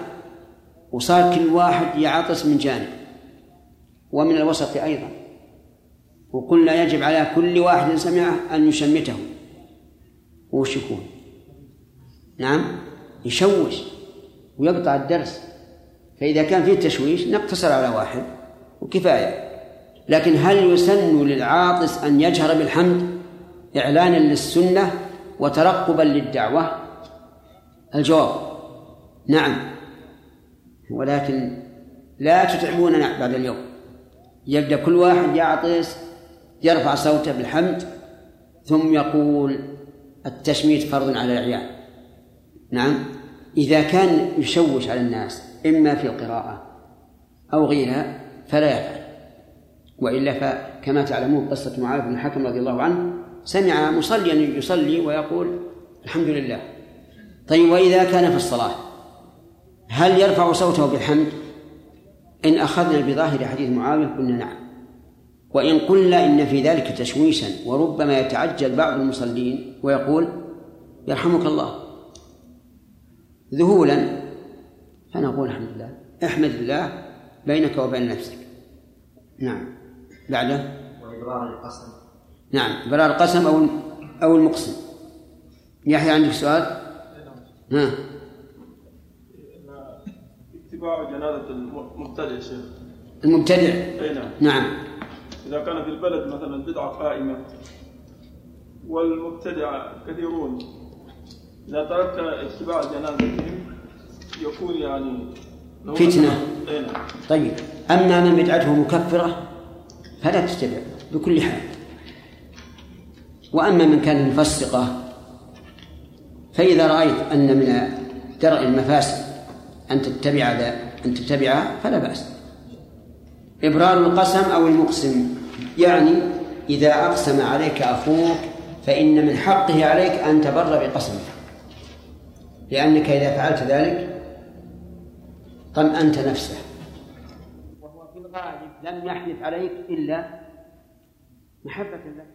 وصار كل واحد يعطس من جانب ومن الوسط أيضا وقلنا يجب على كل واحد سمعه أن يشمته وش يكون نعم؟ يشوش ويقطع الدرس. فإذا كان فيه تشويش نقتصر على واحد وكفاية. لكن هل يسن للعاطس أن يجهر بالحمد إعلانا للسنة وترقبا للدعوة؟ الجواب نعم. ولكن لا تتعبوننا بعد اليوم. يبدأ كل واحد يعطس يرفع صوته بالحمد ثم يقول التشميت فرض على العيال. نعم. إذا كان يشوش على الناس إما في القراءة أو غيرها فلا يفعل. وإلا فكما تعلمون قصة معاذ بن الحكم رضي الله عنه سمع مصليا يصلي ويقول الحمد لله. طيب وإذا كان في الصلاة؟ هل يرفع صوته بالحمد؟ إن أخذنا بظاهر حديث معاوية قلنا نعم. وإن قلنا إن في ذلك تشويشا وربما يتعجل بعض المصلين ويقول يرحمك الله. ذهولا فنقول الحمد لله. احمد الله بينك وبين نفسك. نعم. بعده؟ وإبرار القسم. نعم. إبرار القسم أو أو المقسم. يحيى عندك سؤال؟ ها. اتباع جنازة المبتدع شيخ. المبتدع؟ أي نعم. نعم. إذا كان في البلد مثلا بدعة قائمة والمبتدع كثيرون إذا تركت اتباع جنازتهم يكون يعني فتنة. أي نعم. طيب. أما من بدعته مكفرة فلا تتبع بكل حال. وأما من كان مفسقة فإذا رأيت أن من درء المفاسد أن تتبع ذا أن تتبعه فلا بأس. إبرار القسم أو المقسم. يعني إذا أقسم عليك أخوك فإن من حقه عليك أن تبر بقسمه. لأنك إذا فعلت ذلك طمأنت نفسه. وهو في الغالب لم يحلف عليك إلا محبة لك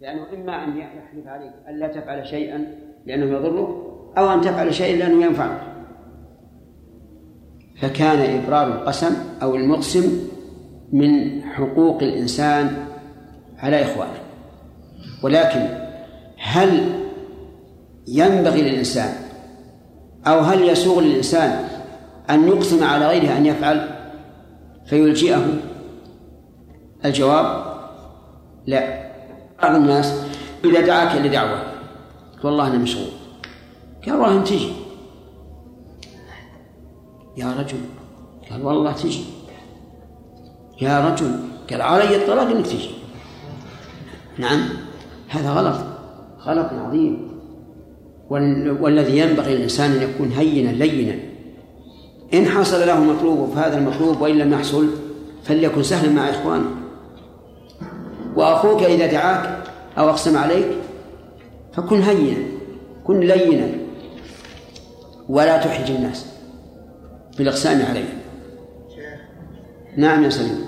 لأنه إما أن يحلف عليك ألا تفعل شيئا لأنه يضرك أو أن تفعل شيئا لأنه ينفعك. فكان إبرار القسم أو المقسم من حقوق الإنسان على إخوانه. ولكن هل ينبغي للإنسان أو هل يسوغ للإنسان أن يقسم على غيره أن يفعل؟ فيلجئه؟ الجواب لا. بعض الناس إذا دعاك لدعوة والله أنا مشغول. قال والله تجي. يا رجل. قال والله تجي. يا رجل. قال علي الطلاق إنك تجي. نعم. هذا غلط. غلط عظيم. والذي ينبغي للإنسان أن يكون هينا لينا. إن حصل له مطلوب فهذا المطلوب وإن لم يحصل فليكن سهلا مع إخوانه. وأخوك إذا دعاك أو أقسم عليك فكن هينا. كن لينا. ولا تحرج الناس. بالإقسام عليه نعم يا سليم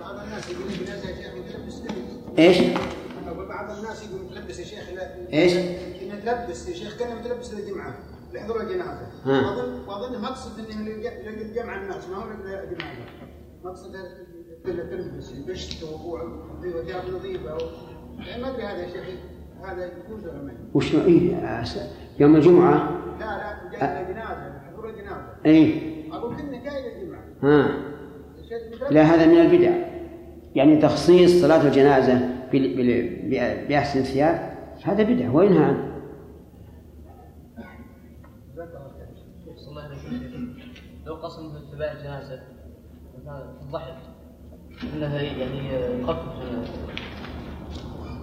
بعض الناس يقول إيش؟ بعض الناس يقول متلبس يا شيخ إيش؟ متلبس يا شيخ كان متلبس للجمعه لحضور الجنازه. واظن واظن مقصد انه للجمع الناس ما هو للجمعه مقصد تلبس البشت وثياب نظيفه ما ادري هذا يا شيخ هذا يجوز ولا ما يجوز؟ وش إيه يوم الجمعة لا لا جاي اي أقول كنا جاي للجمعه ها. لا هذا من البدع. يعني تخصيص صلاة الجنازة بأحسن ثياب هذا بدعة وينهى عنه صلى الله عليه وسلم لو قسم في اتباع الجنازة هذا الضحك إنها يعني يخفف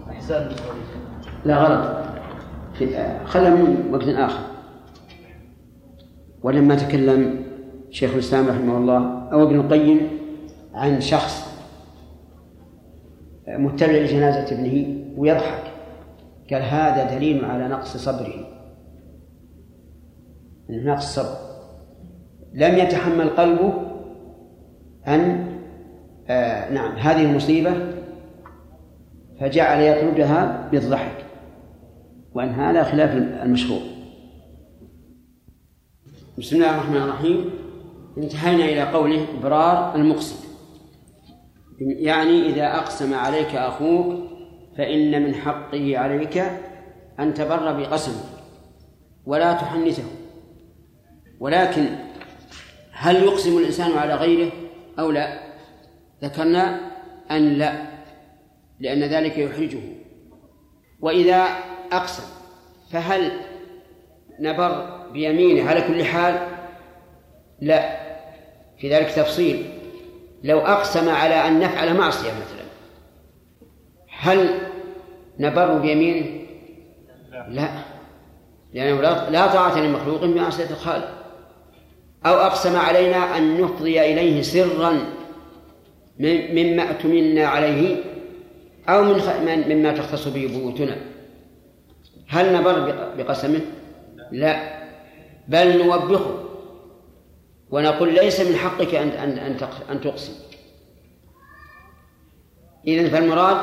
أحزان. المصلين لا غلط. في- خلها من وقت آخر. ولما تكلم شيخ الإسلام رحمه الله أو ابن القيم عن شخص متبع لجنازة ابنه ويضحك قال هذا دليل على نقص صبره. نقص صبر. لم يتحمل قلبه أن آه نعم هذه المصيبة فجعل يطردها بالضحك وأن هذا خلاف المشروع. بسم الله الرحمن الرحيم. انتهينا إلى قوله إبرار المقسم يعني إذا أقسم عليك أخوك فإن من حقه عليك أن تبر بقسمه ولا تحنثه. ولكن هل يقسم الإنسان على غيره أو لا؟ ذكرنا أن لا لأن ذلك يحرجه. وإذا أقسم فهل نبر بيمينه. على كل حال لا. في ذلك تفصيل. لو أقسم على أن نفعل معصية مثلا هل نبر بيمينه؟ لا. لأنه لا طاعة لمخلوق بمعصية الخالق. أو أقسم علينا أن نفضي إليه سرا مما اؤتمنا عليه أو من مما تختص به بيوتنا. هل نبر بقسمه؟ لا. بل نوبخه ونقول ليس من حقك أن أن أن تقسم. إذن فالمراد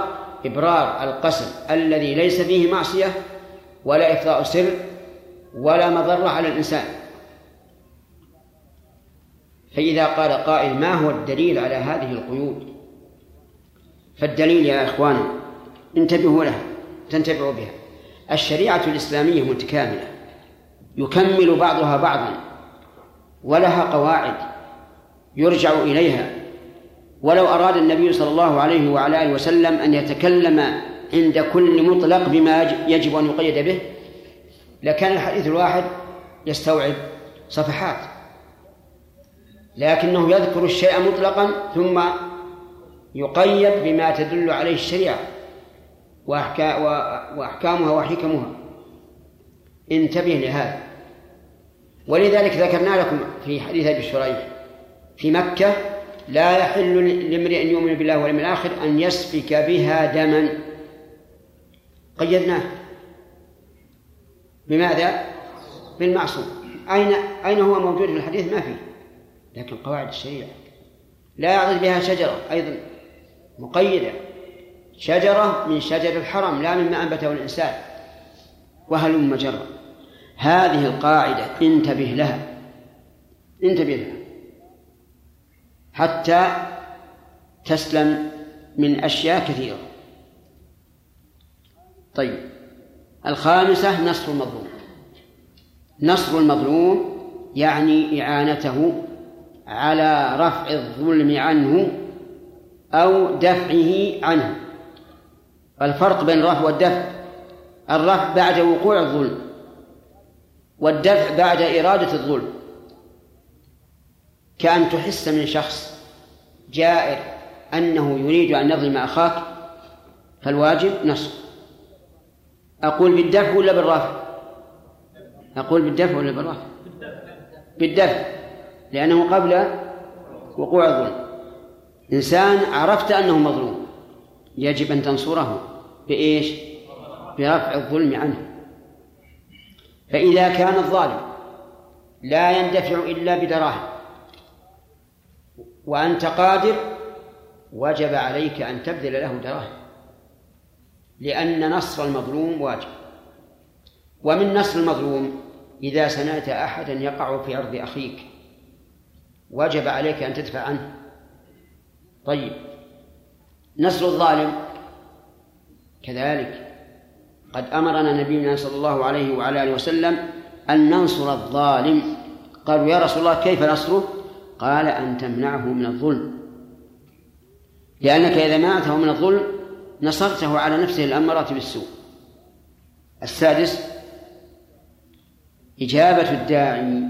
إبرار القسم الذي ليس فيه معصية ولا إفضاء سر ولا مضرة على الإنسان. فإذا قال قائل ما هو الدليل على هذه القيود؟ فالدليل يا إخوان انتبهوا له تنتبهوا بها. الشريعة الإسلامية متكاملة. يكمل بعضها بعضا ولها قواعد يرجع إليها. ولو أراد النبي صلى الله عليه وعلى آله وسلم أن يتكلم عند كل مطلق بما يجب أن يقيد به لكان الحديث الواحد يستوعب صفحات. لكنه يذكر الشيء مطلقا ثم يقيد بما تدل عليه الشريعة وأحكامها وحكمها. انتبه لهذا. ولذلك ذكرنا لكم في حديث أبي شريح في مكة لا يحل لامرئ أن يؤمن بالله واليوم الآخر أن يسفك بها دما. قيدناه. بماذا؟ بالمعصوم. أين أين هو موجود في الحديث؟ ما فيه. لكن قواعد الشريعة. لا يعضد بها شجرة أيضا. مقيدة. شجرة من شجر الحرم لا مما أنبته الإنسان. وهل مجرة؟ هذه القاعدة انتبه لها. انتبه لها. حتى تسلم من أشياء كثيرة. طيب. الخامسة نصر المظلوم. نصر المظلوم يعني إعانته على رفع الظلم عنه أو دفعه عنه. الفرق بين الرفع والدفع. الرفع بعد وقوع الظلم. والدفع بعد إرادة الظلم. كأن تحس من شخص جائر أنه يريد أن يظلم أخاك فالواجب نصر أقول بالدفع ولا بالرفع؟ أقول بالدفع ولا بالرفع؟ بالدفع لأنه قبل وقوع الظلم. إنسان عرفت أنه مظلوم يجب أن تنصره. بإيش؟ برفع الظلم عنه. فإذا كان الظالم لا يندفع إلا بدراهم وأنت قادر وجب عليك أن تبذل له دراهم لأن نصر المظلوم واجب. ومن نصر المظلوم إذا سمعت أحدا يقع في عرض أخيك وجب عليك أن تدفع عنه. طيب نصر الظالم كذلك قد أمرنا نبينا صلى الله عليه وعلى آله وسلم أن ننصر الظالم. قالوا يا رسول الله كيف نصره؟ قال أن تمنعه من الظلم. لأنك إذا منعته من الظلم نصرته على نفسه الأمارة بالسوء. السادس إجابة الداعي.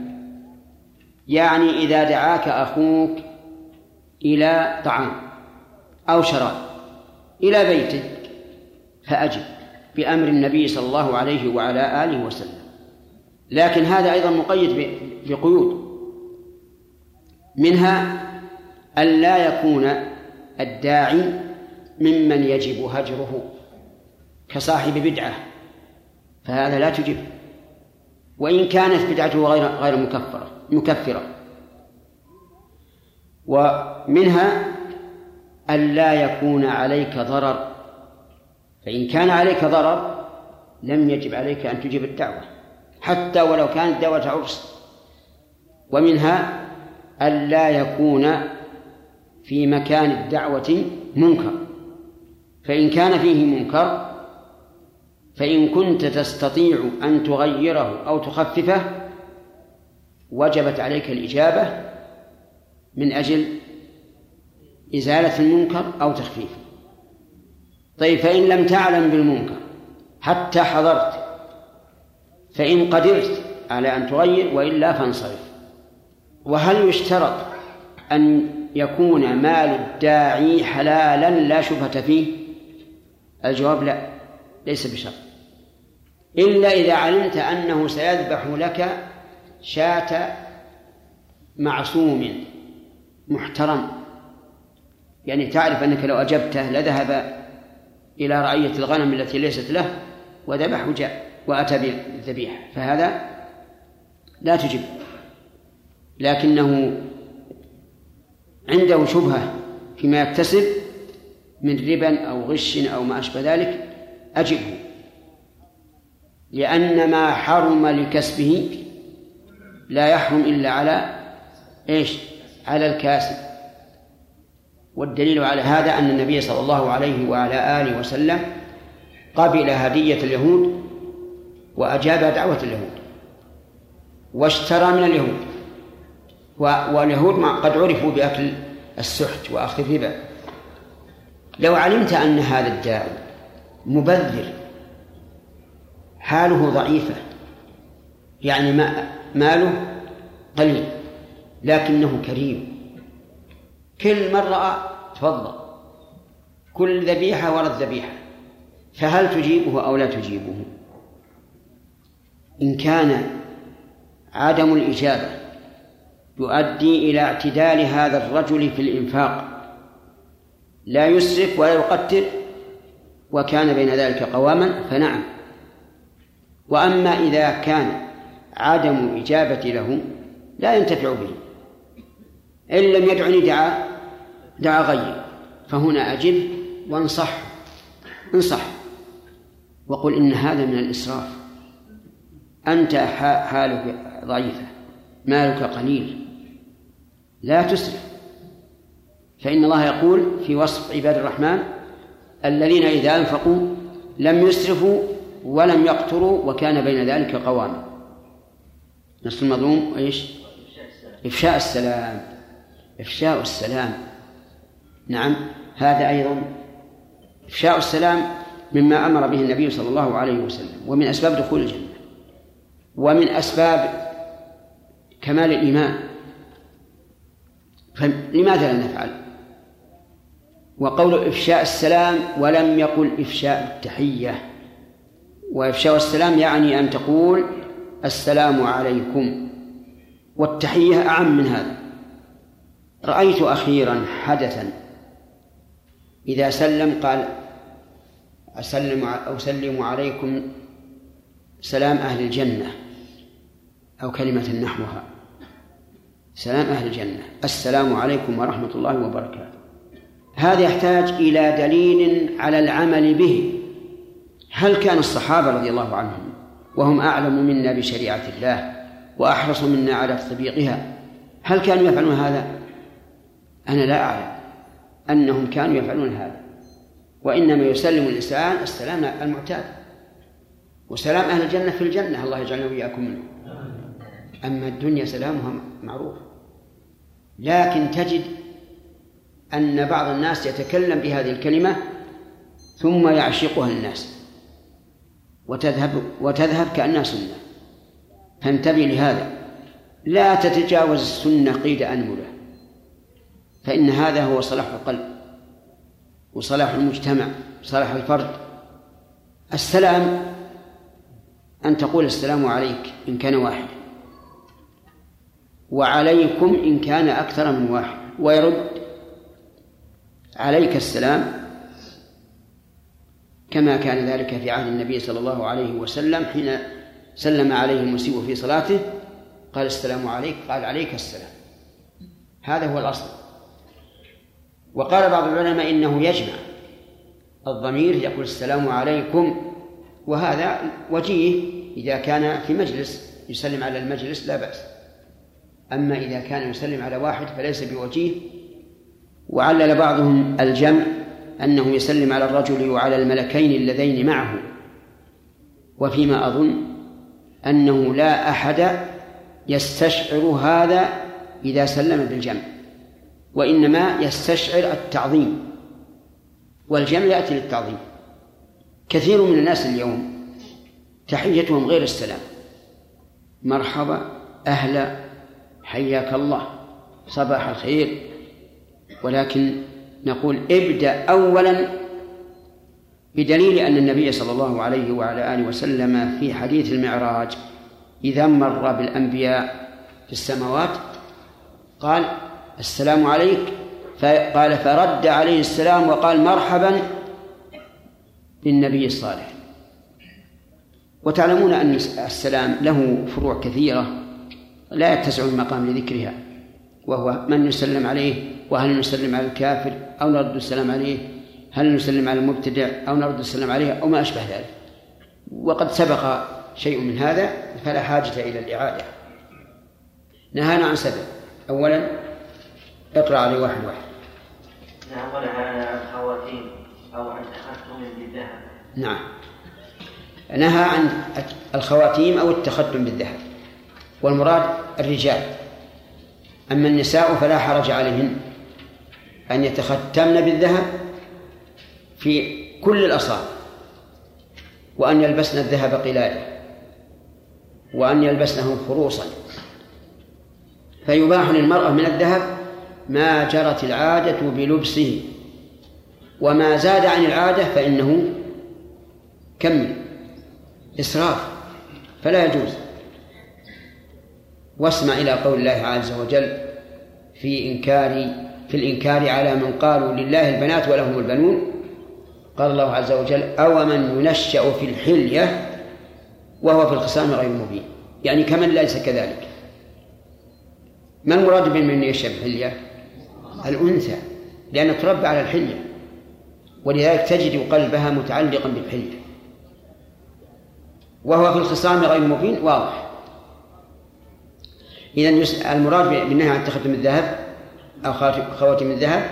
يعني إذا دعاك أخوك إلى طعام أو شراب إلى بيته فأجب. بأمر النبي صلى الله عليه وعلى آله وسلم. لكن هذا أيضا مقيد بقيود. منها أن لا يكون الداعي ممن يجب هجره كصاحب بدعة فهذا لا تجب. وإن كانت بدعته غير غير مكفرة مكفرة. ومنها أن لا يكون عليك ضرر فإن كان عليك ضرر لم يجب عليك أن تجيب الدعوة حتى ولو كانت دعوة عرس. ومنها أن لا يكون في مكان الدعوة منكر. فإن كان فيه منكر فإن كنت تستطيع أن تغيره أو تخففه وجبت عليك الإجابة من أجل إزالة المنكر أو تخفيفه. طيب فإن لم تعلم بالمنكر حتى حضرت فإن قدرت على أن تغير وإلا فانصرف. وهل يشترط أن يكون مال الداعي حلالا لا شبهة فيه؟ الجواب لا ليس بشرط. إلا إذا علمت أنه سيذبح لك شاة معصوم محترم. يعني تعرف أنك لو أجبته لذهب إلى رعية الغنم التي ليست له وذبح وجاء وأتى بالذبيحة. فهذا لا تجب. لكنه عنده شبهة فيما يكتسب من ربا أو غش أو ما أشبه ذلك أجبه. لأن ما حرم لكسبه لا يحرم إلا على إيش؟ على الكاسب. والدليل على هذا أن النبي صلى الله عليه وعلى آله وسلم قبل هدية اليهود وأجاب دعوة اليهود واشترى من اليهود. واليهود قد عرفوا بأكل السحت وأخذ الربا. لو علمت أن هذا الداعي مبذر حاله ضعيفة يعني ما ماله قليل لكنه كريم كل مرة تفضل. كل ذبيحة ورد ذبيحة فهل تجيبه أو لا تجيبه؟ إن كان عدم الإجابة يؤدي إلى اعتدال هذا الرجل في الإنفاق. لا يسرف ولا يقتل وكان بين ذلك قواما فنعم. وأما إذا كان عدم إجابة له لا ينتفع به. إن لم يدعني دعا دعا غير. فهنا أجب وانصح انصح. وقل إن هذا من الإسراف. أنت حالك ضعيفة مالك قليل. لا تسرف. فإن الله يقول في وصف عباد الرحمن الذين إذا أنفقوا لم يسرفوا ولم يقتروا وكان بين ذلك قواما نصر المظلوم إيش؟ إفشاء السلام. إفشاء السلام. نعم هذا أيضا إفشاء السلام مما أمر به النبي صلى الله عليه وسلم ومن أسباب دخول الجنة ومن أسباب كمال الإيمان. فلماذا لا نفعل؟ وقول إفشاء السلام ولم يقل إفشاء التحية. وإفشاء السلام يعني أن تقول السلام عليكم والتحية أعم من هذا. رأيت أخيرا حدثا. إذا سلم قال أسلم أسلم عليكم سلام أهل الجنة أو كلمة نحوها. سلام أهل الجنة. السلام عليكم ورحمة الله وبركاته. هذا يحتاج إلى دليل على العمل به. هل كان الصحابة رضي الله عنهم وهم أعلم منا بشريعة الله وأحرص منا على تطبيقها؟ هل كانوا يفعلون هذا؟ أنا لا أعلم أنهم كانوا يفعلون هذا. وإنما يسلم الإنسان السلام المعتاد. وسلام أهل الجنة في الجنة الله يجعلنا وإياكم منه أما الدنيا سلامها معروف. لكن تجد أن بعض الناس يتكلم بهذه الكلمة ثم يعشقها الناس. وتذهب وتذهب كأنها سنة. فانتبه لهذا. لا تتجاوز السنة قيد أنملة. فإن هذا هو صلاح القلب وصلاح المجتمع صلاح الفرد. السلام أن تقول السلام عليك إن كان واحد وعليكم إن كان أكثر من واحد ويرد عليك السلام كما كان ذلك في عهد النبي صلى الله عليه وسلم حين سلم عليه المسيء في صلاته قال السلام عليك قال عليك السلام. هذا هو الأصل. وقال بعض العلماء إنه يجمع. الضمير يقول السلام عليكم وهذا وجيه إذا كان في مجلس يسلم على المجلس لا بأس. أما إذا كان يسلم على واحد فليس بوجيه. وعلل بعضهم الجمع أنه يسلم على الرجل وعلى الملكين اللذين معه. وفيما أظن أنه لا أحد يستشعر هذا إذا سلم بالجمع. وإنما يستشعر التعظيم والجمع يأتي للتعظيم. كثير من الناس اليوم تحيتهم غير السلام. مرحبا أهلا حياك الله صباح الخير. ولكن نقول ابدأ أولا بدليل أن النبي صلى الله عليه وعلى آله وسلم في حديث المعراج إذا مر بالأنبياء في السماوات قال السلام عليك. قال فرد عليه السلام وقال مرحبا بالنبي الصالح. وتعلمون أن السلام له فروع كثيرة لا يتسع المقام لذكرها وهو من يسلم عليه وهل نسلم على الكافر أو نرد السلام عليه هل نسلم على المبتدع أو نرد السلام عليه أو ما أشبه ذلك. وقد سبق شيء من هذا فلا حاجة إلى الإعادة. نهانا عن سبب. أولا اقرأ عليه واحد واحد. نعم عن الخواتيم أو عن تختم بالذهب. نعم. نهى عن الخواتيم أو التختم بالذهب. والمراد الرجال. أما النساء فلا حرج عليهن أن يتختمن بالذهب في كل الأصابع وأن يلبسن الذهب قلادة وأن يلبسنه خروصا. فيباح للمرأة من الذهب ما جرت العادة بلبسه. وما زاد عن العادة فإنه كم؟ إسراف. فلا يجوز. واسمع إلى قول الله عز وجل في إنكار في الإنكار على من قالوا لله البنات ولهم البنون. قال الله عز وجل أو من ينشأ في الحلية وهو في الخصام غير مبين. يعني كمن ليس كذلك؟ ما المراد بمن ينشأ في الحلية؟ الأنثى لأن تربى على الحلية ولذلك تجد قلبها متعلقا بالحلية. وهو في الخصام غير مبين واضح. إذا المراد بالنهي عن تختم الذهب أو خواتم الذهب.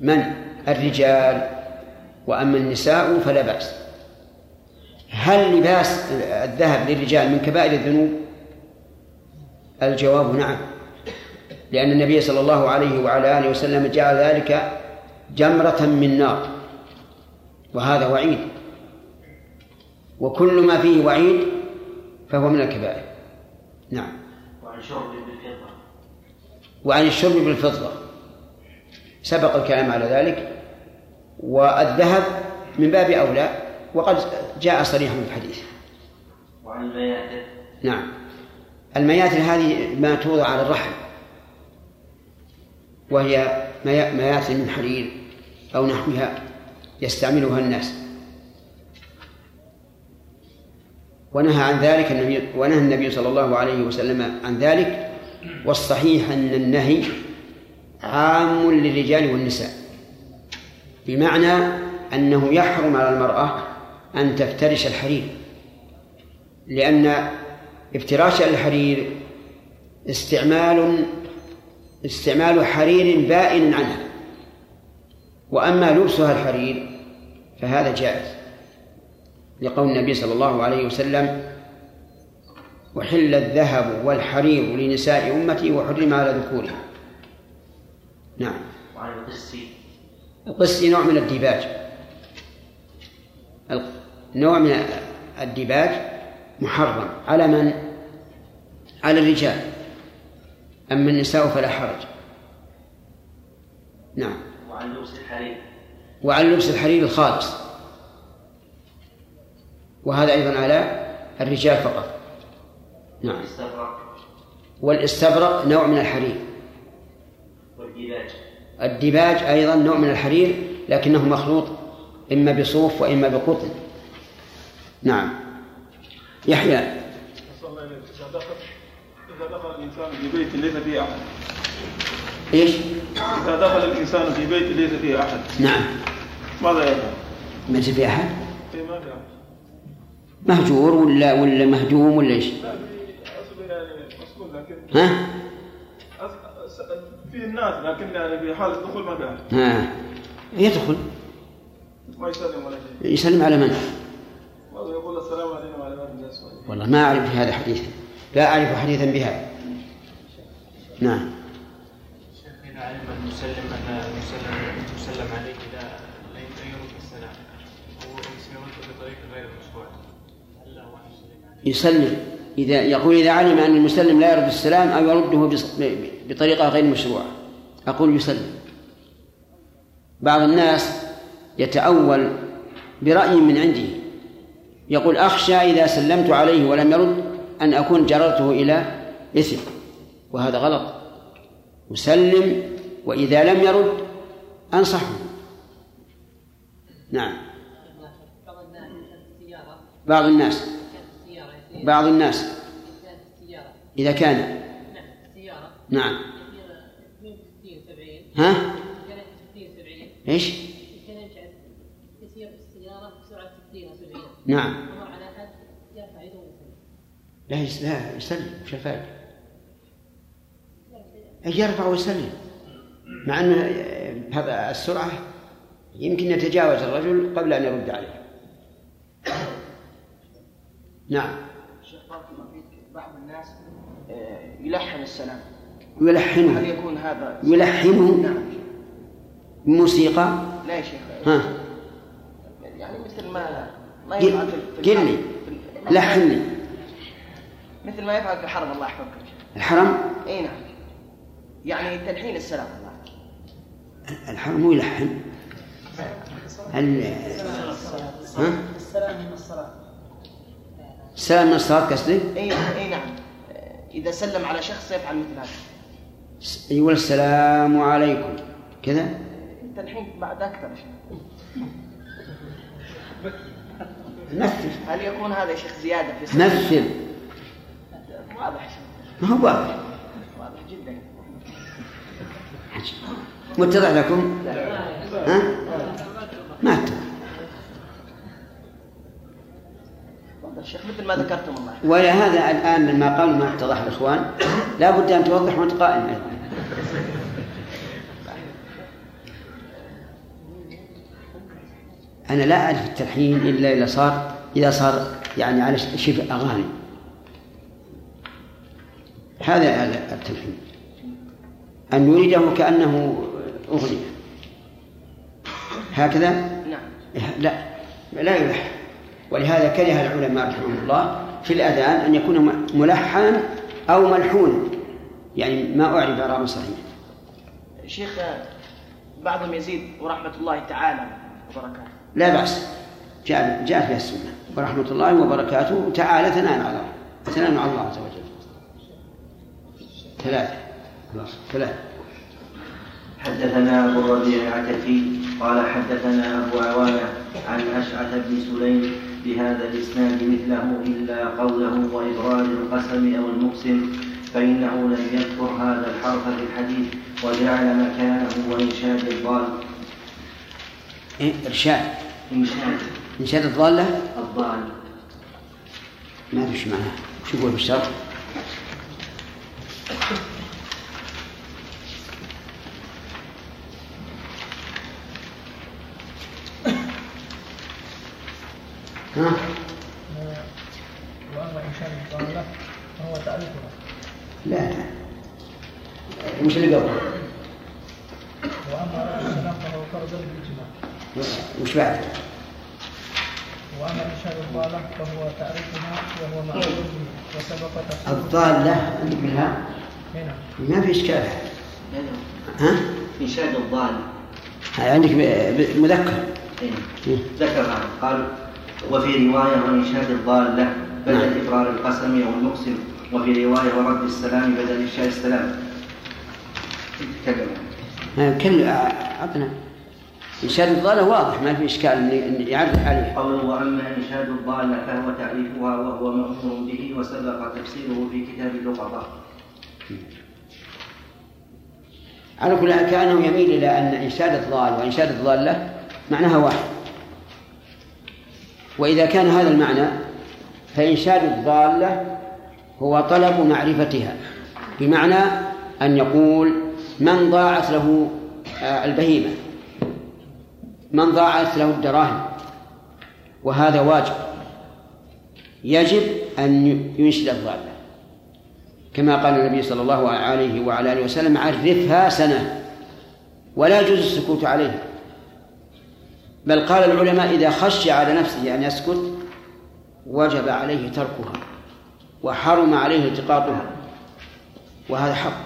من؟ الرجال. وأما النساء فلا بأس. هل لباس الذهب للرجال من كبائر الذنوب؟ الجواب نعم. لأن النبي صلى الله عليه وعلى آله وسلم جعل ذلك جمرة من نار وهذا وعيد. وكل ما فيه وعيد فهو من الكبائر. نعم. وعن شرب بالفضة. وعن الشرب بالفضة. سبق الكلام على ذلك. والذهب من باب أولى وقد جاء صريحا في الحديث. وعن المياتر نعم. المياتر هذه ما توضع على الرحل وهي ميا- مياتر من حرير أو نحوها يستعملها الناس. ونهى عن ذلك النبي ونهى النبي صلى الله عليه وسلم عن ذلك والصحيح أن النهي عام للرجال والنساء بمعنى أنه يحرم على المرأة أن تفترش الحرير لأن افتراش الحرير استعمال استعمال حرير بائن عنها وأما لبسها الحرير فهذا جائز. لقول النبي صلى الله عليه وسلم وحل الذهب والحرير لنساء أمتي وحرم على ذكورهم نعم. وعن القسي القسي نوع من الديباج. نوع من الديباج محرم. على من؟ على الرجال. أما النساء فلا حرج. نعم. وعن لبس الحرير. وعلى لبس الحرير الخالص. وهذا أيضا على الرجال فقط. نعم. الاستبرق والاستبرق نوع من الحرير. والديباج. الديباج أيضا نوع من الحرير لكنه مخلوط إما بصوف وإما بقطن. نعم. يحيى صلى الله عليه وسلم. إذا دخل إذا دخل الإنسان في بيت ليس فيه أحد. إيش؟ إذا دخل الإنسان في بيت ليس فيه أحد. نعم. ماذا يفعل؟ ما في أحد؟ إيه ما في أحد مهجور ولا ولا مهجوم ولا أصل يعني ها؟ في الناس لكن يعني في حال الدخول ما في ها. يدخل. ما يسلم ولا شيء. يسلم على من؟ ماذا يقول السلام علينا وعلى الصالحين والله ما أعرف في هذا حديثا لا أعرف حديثا بهذا. نعم. إذا علم المسلم أن المسلم عليه لا يرد السلام يرد بطريقة غير مشروعة هل له أن يسلم. عليه؟ يسلم إذا يقول إذا علم أن المسلم لا يرد السلام أو يرده بطريقة غير مشروعة. أقول يسلم. بعض الناس يتأول برأي من عنده. يقول أخشى إذا سلمت عليه ولم يرد. أن أكون جررته إلى إثم وهذا غلط. أسلم وإذا لم يرد أنصحه. نعم. بعض الناس. بعض الناس. إذا كان. نعم. السيارة نعم يصير 62 70 ها كانت 60 70 إيش؟ كان يمشي يسير السيارة بسرعة 60 أو 70 نعم ومر على أحد يرفع يده ويسلم لا يس- لا يسلم وش الفائدة؟ يرفع ويسلم. مع أن هذا السرعة يمكن يتجاوز الرجل قبل أن يرد عليه. نعم. شيخ بارك الله فيك بعض الناس آه، يلحن السلام. هل يلحنه يكون هذا يلحنه. نعم. موسيقى. لا يا شيخ. ها. يعني مثل ما ما يفعل في قل لي مثل ما يفعل في الحرم الله يحفظك الحرم؟ إي نعم. يعني تلحين السلام الله. الحرم مو يلحن هل ها؟ السلام من الصلاة السلام من الصلاة قصدك؟ إي إي نعم. إذا سلم على شخص يفعل مثل هذا. يقول السلام عليكم. كذا؟ التلحين بعد أكثر يا شيخ. مثل هل يكون هذا يا شيخ زيادة في السلام؟ مثل واضح ما هو واضح واضح جدا متضح لكم؟ ها؟ ما أتضح تفضل يا شيخ مثل ما ذكرتم الله. ولهذا الآن لما قالوا ما اتضح الإخوان لا بد أن توضح وأنت قائم أيضا أنا لا أعرف التلحين إلا إذا صار إذا صار يعني على شبه أغاني هذا التلحين أن يريده كأنه أغنية. هكذا؟ نعم. لا. لا يلحن ولهذا كره العلماء رحمهم الله في الأذان أن يكون ملحنا أو ملحونا يعني ما أعرف إعرابا صحيحا شيخ بعضهم يزيد ورحمة الله تعالى وبركاته. لا بأس. جاء جاء فيها السنة. ورحمة الله وبركاته تعالى ثناء على الله ثناء على الله عز وجل. ثلاثة. ثلاثة. حدثنا أبو الربيع العتكي قال حدثنا أبو عوانه عن أشعث بن سليم بهذا الإسناد مثله إلا قوله وابرار القسم أو المقسم فإنه لم يذكر هذا الحرف في الحديث وجعل مكانه وإنشاد الضال. إيه؟ إرشاد. إنشاد. إنشاد الضالة؟ الضال. ما فيش معناه شو يقول بالشرط ها واما انشاء الضاله فهو تعريفها لا مش اللي قبل واما رد السلام فهو فرض بالاجماع وش بعد واما انشاء الضاله فهو تعريفها وهو مأخوذ به وسبق تفسيره الضالة عندك منها هنا ما في إشكال ها؟ انشاد الضال. هاي عندك مذكر إيه. ذكر قال وفي رواية وإنشاد الضالة بدل نعم. إبرار القسم أو المقسم وفي رواية ورد السلام بدل إفشاء السلام. تكلم ها، كل عطنا. إنشاد الضالة واضح ما في إشكال إن إن يعرف عليه. قوله وأما إنشاد الضالة فهو تعريفها وهو مأمور به وسبق تفسيره في كتاب اللقطة على كل حال كأنه يميل إلى أن إنشاد الضال وإنشاد الضالة معناها واحد. وإذا كان هذا المعنى فإنشاد الضالة هو طلب معرفتها بمعنى أن يقول من ضاعت له آه، البهيمة من ضاعت له الدراهم وهذا واجب. يجب أن ينشد الضالة كما قال النبي صلى الله عليه وعلى آله وسلم عرفها سنة ولا يجوز السكوت عليها. بل قال العلماء إذا خشي على نفسه أن يسكت وجب عليه تركها وحرم عليه التقاطها وهذا حق.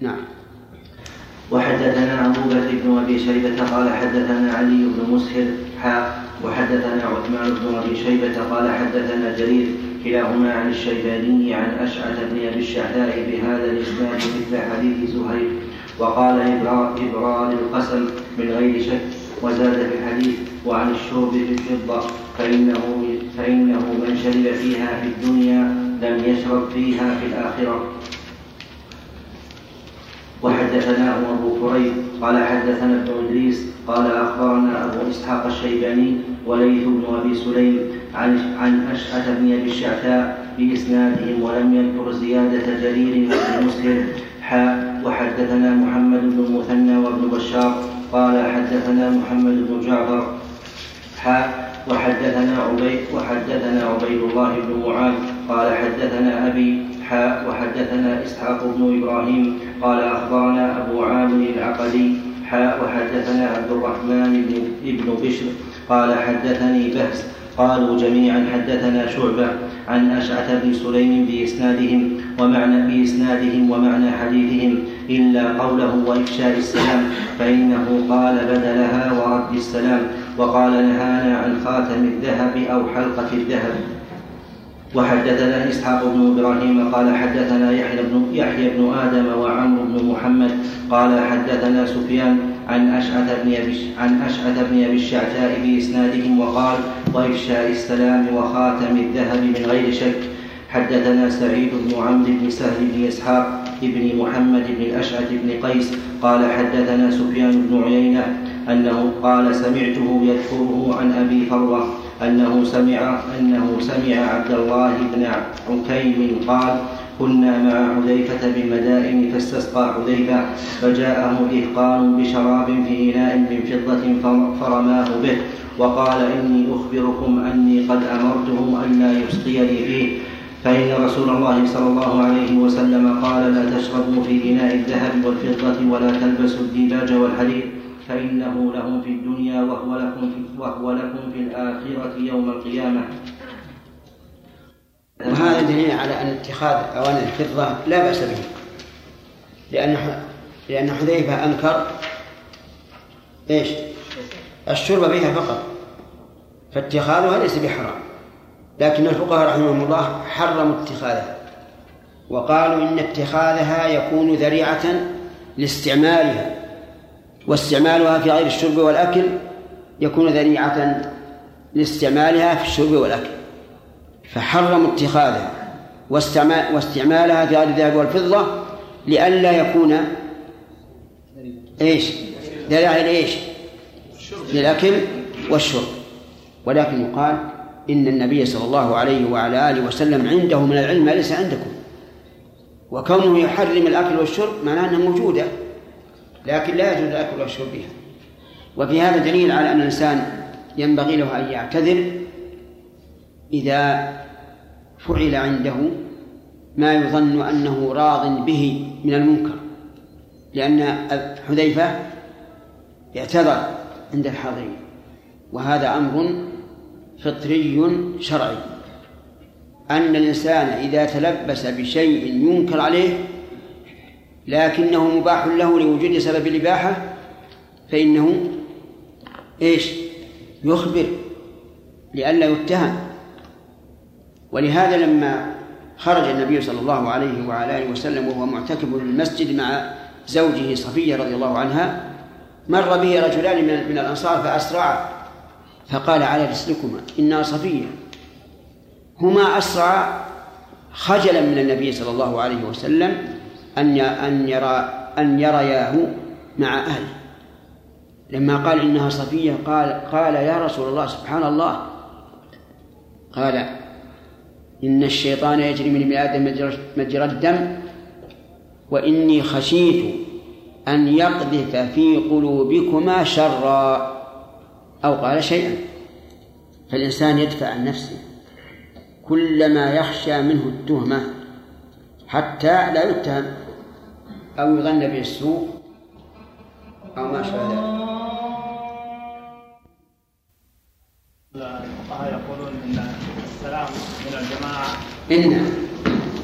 نعم. وحدثنا أبو بكر بن أبي شيبة قال حدثنا علي بن مسهر حاء وحدثنا عثمان بن أبي شيبة قال حدثنا جرير كلاهما عن الشيباني عن أشعث بن أبي الشعثاء بهذا الإسناد مثل حديث زهير وقال إبرار, القسم من غير شك وزاد في الحديث وعن الشرب في الفضة فإنه فإنه من شرب فيها في الدنيا لم يشرب فيها في الآخرة. وحدثناه أبو كريب قال حدثنا ابن إدريس قال أخبرنا أبو إسحاق الشيباني وليث بن أبي سليم عن عن أشعث بن أبي الشعثاء بإسنادهم ولم يذكر زيادة جرير وابن مسلم. حاء وحدثنا محمد بن المثنى وابن بشار. قال حدثنا محمد بن جعفر. حاء وحدثنا عبيد وحدثنا عبيد الله بن معاذ. قال حدثنا ابي حاء وحدثنا إسحاق بن إبراهيم. قال أخبرنا أبو عامر العقدي حاء وحدثنا عبد الرحمن بن بشر. قال حدثني بهز. قالوا جميعا حدثنا شعبة عن أشعث بن سليم بإسنادهم ومعنى بإسنادهم ومعنى حديثهم إلا قوله وإفشاء السلام فإنه قال بدلها ورد السلام وقال نهانا عن خاتم الذهب أو حلقة الذهب. وحدثنا إسحاق بن إبراهيم قال حدثنا يحيى بن يحيى بن آدم وعمرو بن محمد قال حدثنا سفيان عن أشعث بن أبي عن أشعث بن أبي الشعثاء بإسنادهم وقال وافشاء السلام وخاتم الذهب من غير شك. حدثنا سعيد بن عمرو بن سهل بن إسحاق بن محمد بن الأشعث بن قيس قال حدثنا سفيان بن عيينة أنه قال سمعته يذكره عن أبي فروة أنه سمع أنه سمع عبد الله بن عكيم قال كنا مع حذيفة بالمدائن فاستسقى حذيفة فجاءه دهقان بشراب في إناء من فضة فرماه به وقال إني أخبركم أني قد أمرته ألا يسقيني فيه. فإن رسول الله صلى الله عليه وسلم قال لا تشربوا في إناء الذهب والفضة ولا تلبسوا الديباج والحرير فإنه لهم في الدنيا وهو لكم في, وهو لكم في الآخرة يوم القيامة. وهذا دليل على أن اتخاذ أواني الفضة لا بأس به. لأن لأن حذيفة أنكر إيش؟ الشرب بها فقط. فاتخاذها ليس بحرام. لكن الفقهاء رحمهم الله حرموا اتخاذها. وقالوا إن اتخاذها يكون ذريعة لاستعمالها. واستعمالها في غير الشرب والأكل يكون ذريعة لاستعمالها في الشرب والأكل. فحرموا اتخاذها واستعمال واستعمالها في غير الذهب والفضة لئلا يكون إيش؟ ذريعة لايش؟ للأكل والشرب ولكن يقال إن النبي صلى الله عليه وعلى آله وسلم عنده من العلم ما ليس عندكم وكونه يحرم الأكل والشرب معناه أنها موجودة لكن لا يجوز الأكل والشرب بها وفي هذا دليل على أن الإنسان ينبغي له أن يعتذر إذا فعل عنده ما يظن أنه راض به من المنكر لأن حذيفة اعتذر عند الحاضرين وهذا أمر فطري شرعي. أن الإنسان إذا تلبس بشيء ينكر عليه لكنه مباح له لوجود سبب الإباحة فإنه إيش؟ يخبر لئلا يتهم. ولهذا لما خرج النبي صلى الله عليه وعلى آله وسلم وهو معتكف في المسجد مع زوجه صفية رضي الله عنها مر به رجلان من الأنصار فأسرعا فقال على رسلكما إنا صفية. هما أسرع خجلا من النبي صلى الله عليه وسلم أن أن يرى أن يرياه مع أهله. لما قال إنها صفية قال قال يا رسول الله سبحان الله. قال إن الشيطان يجري من ابن آدم مجرى الدم وإني خشيت أن يقذف في قلوبكما شرا أو قال شيئا. فالإنسان يدفع عن نفسه كلما يخشى منه التهمة حتى لا يتهم أو يظن به السوء أو ما شابه ذلك. الفقهاء يقولون إن السلام من الجماعة. إن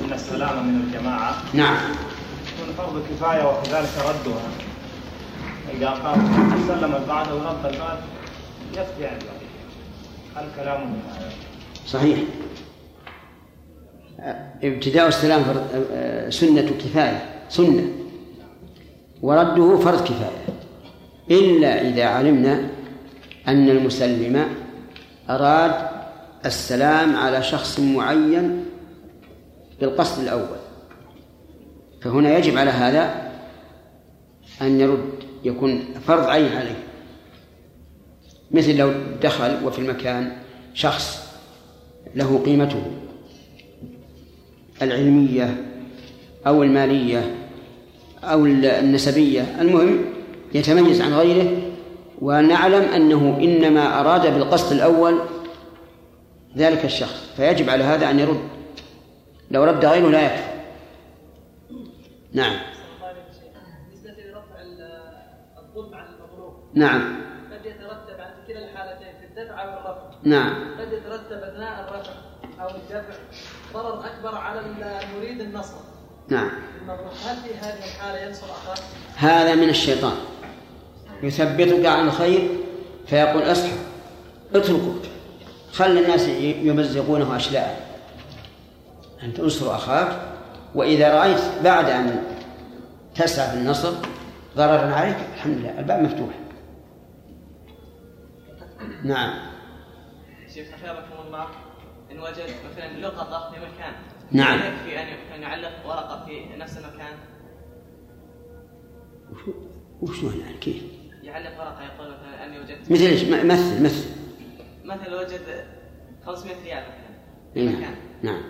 ان السلام من الجماعه نعم. يكون فرض كفايه وكذلك ردها. إذا قام سلم البعض ورد البعض يكفي عن هل كلامه هذا؟ صحيح. ابتداء السلام فرض- سنة كفاية سنة. ورده فرض كفاية. إلا إذا علمنا أن المسلم أراد السلام على شخص معين بالقصد الأول. فهنا يجب على هذا أن يرد يكون فرض عين عليه. مثل لو دخل وفي المكان شخص له قيمته العلمية أو المالية أو النسبية المهم يتميز عن غيره ونعلم أنه إنما أراد بالقصد الأول ذلك الشخص فيجب على هذا أن يرد. لو رد غيره لا يكفي. نعم. نعم. قد يترتب عن كلا الحالتين في الدفع أو الرفع نعم. قد يترتب أثناء الرفع أو الدفع ضرر أكبر على المريد النصر. نعم. هل في هذه الحالة ينصر أخاه؟ هذا من الشيطان. يثبتك عن الخير فيقول اصحى اتركه. خلي الناس يمزقونه اشلاء أنت انصر أخاك وإذا رأيت بعد أن تسعى في النصر ضررا عليك الحمد لله الباب مفتوح. نعم. شيخ أثابكم الله إن وجد مثلا لقطة في مكان. نعم. يكفي أن أن يعلق ورقة في نفس المكان؟ وشلون يعني كيف؟ يعلق ورقة يقول مثلا أني وجدت مثل إيش؟ مثل مثل. مثلا وجد 500 ريال مثلا في إيه، مكان. نعم.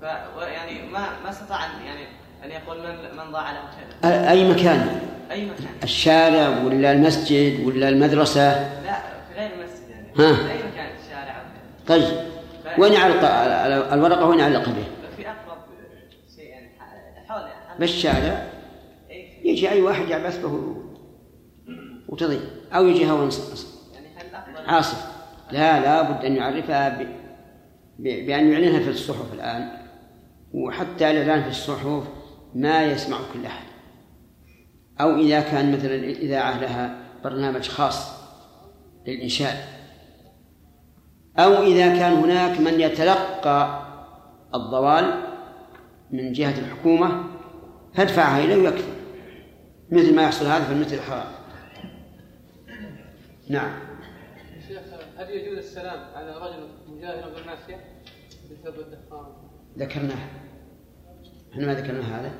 ف يعني ما ما استطاع أن يعني أن يقول من من ضاع له كذا أي مكان؟ يعني أي مكان. الشارع ولا المسجد ولا المدرسة؟ لا في غير المسجد يعني. ها. في أي مكان في الشارع. طيب. وين يعلق الورقة وين يعلق به؟ بالشارع؟ يجي أي واحد يعبث به. وتضيع أو يجي هواء عاصف. لا لا بد أن يعرفها ب... ب... بأن يعلنها في الصحف الآن. وحتى الإعلان في الصحف ما يسمع كل أحد. أو إذا كان مثلا الإذاعة لها برنامج خاص للإنشاء. أو إذا كان هناك من يتلقى الضوال من جهة الحكومة فادفعها إليه ويكفي. مثل ما يحصل هذا في المسجد الحرام. نعم. شيخ هل يجوز السلام على رجل مجاهر بالمعصية بسبب الدخان؟ ذكرناه. إحنا ما ذكرنا هذا.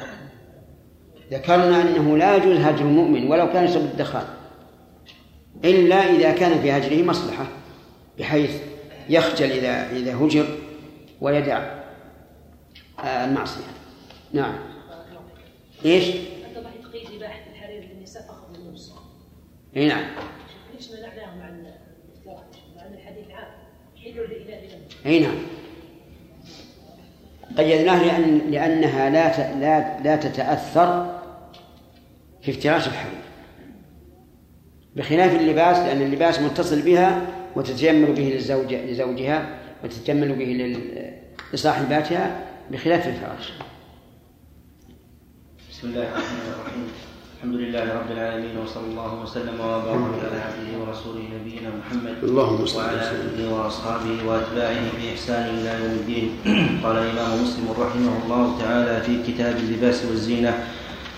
ذكرنا أنه لا يجوز هجر المؤمن ولو كان يشرب الدخان. إلا إذا كان في هجره مصلحة بحيث يخجل إذا إذا هجر ويدع آه، المعصية. نعم. إيش؟ الحرير للنساء فقط. نعم. منعناه مع مع الحديث عام لإله أي نعم. قيدناه لأن لأنها لا لا لا تتأثر في افتراش الحرير بخلاف اللباس لأن اللباس متصل بها وتتجمل به للزوج لزوجها وتتجمل به لصاحباتها بخلاف الفراش. بسم الله الرحمن الرحيم. الحمد لله رب العالمين وصلى الله وسلم وبارك على عبده ورسوله نبينا محمد اللهم صل وعلى آله وأصحابه وأتباعه بإحسان إلى يوم الدين. قال الإمام مسلم رحمه الله تعالى في كتاب اللباس والزينة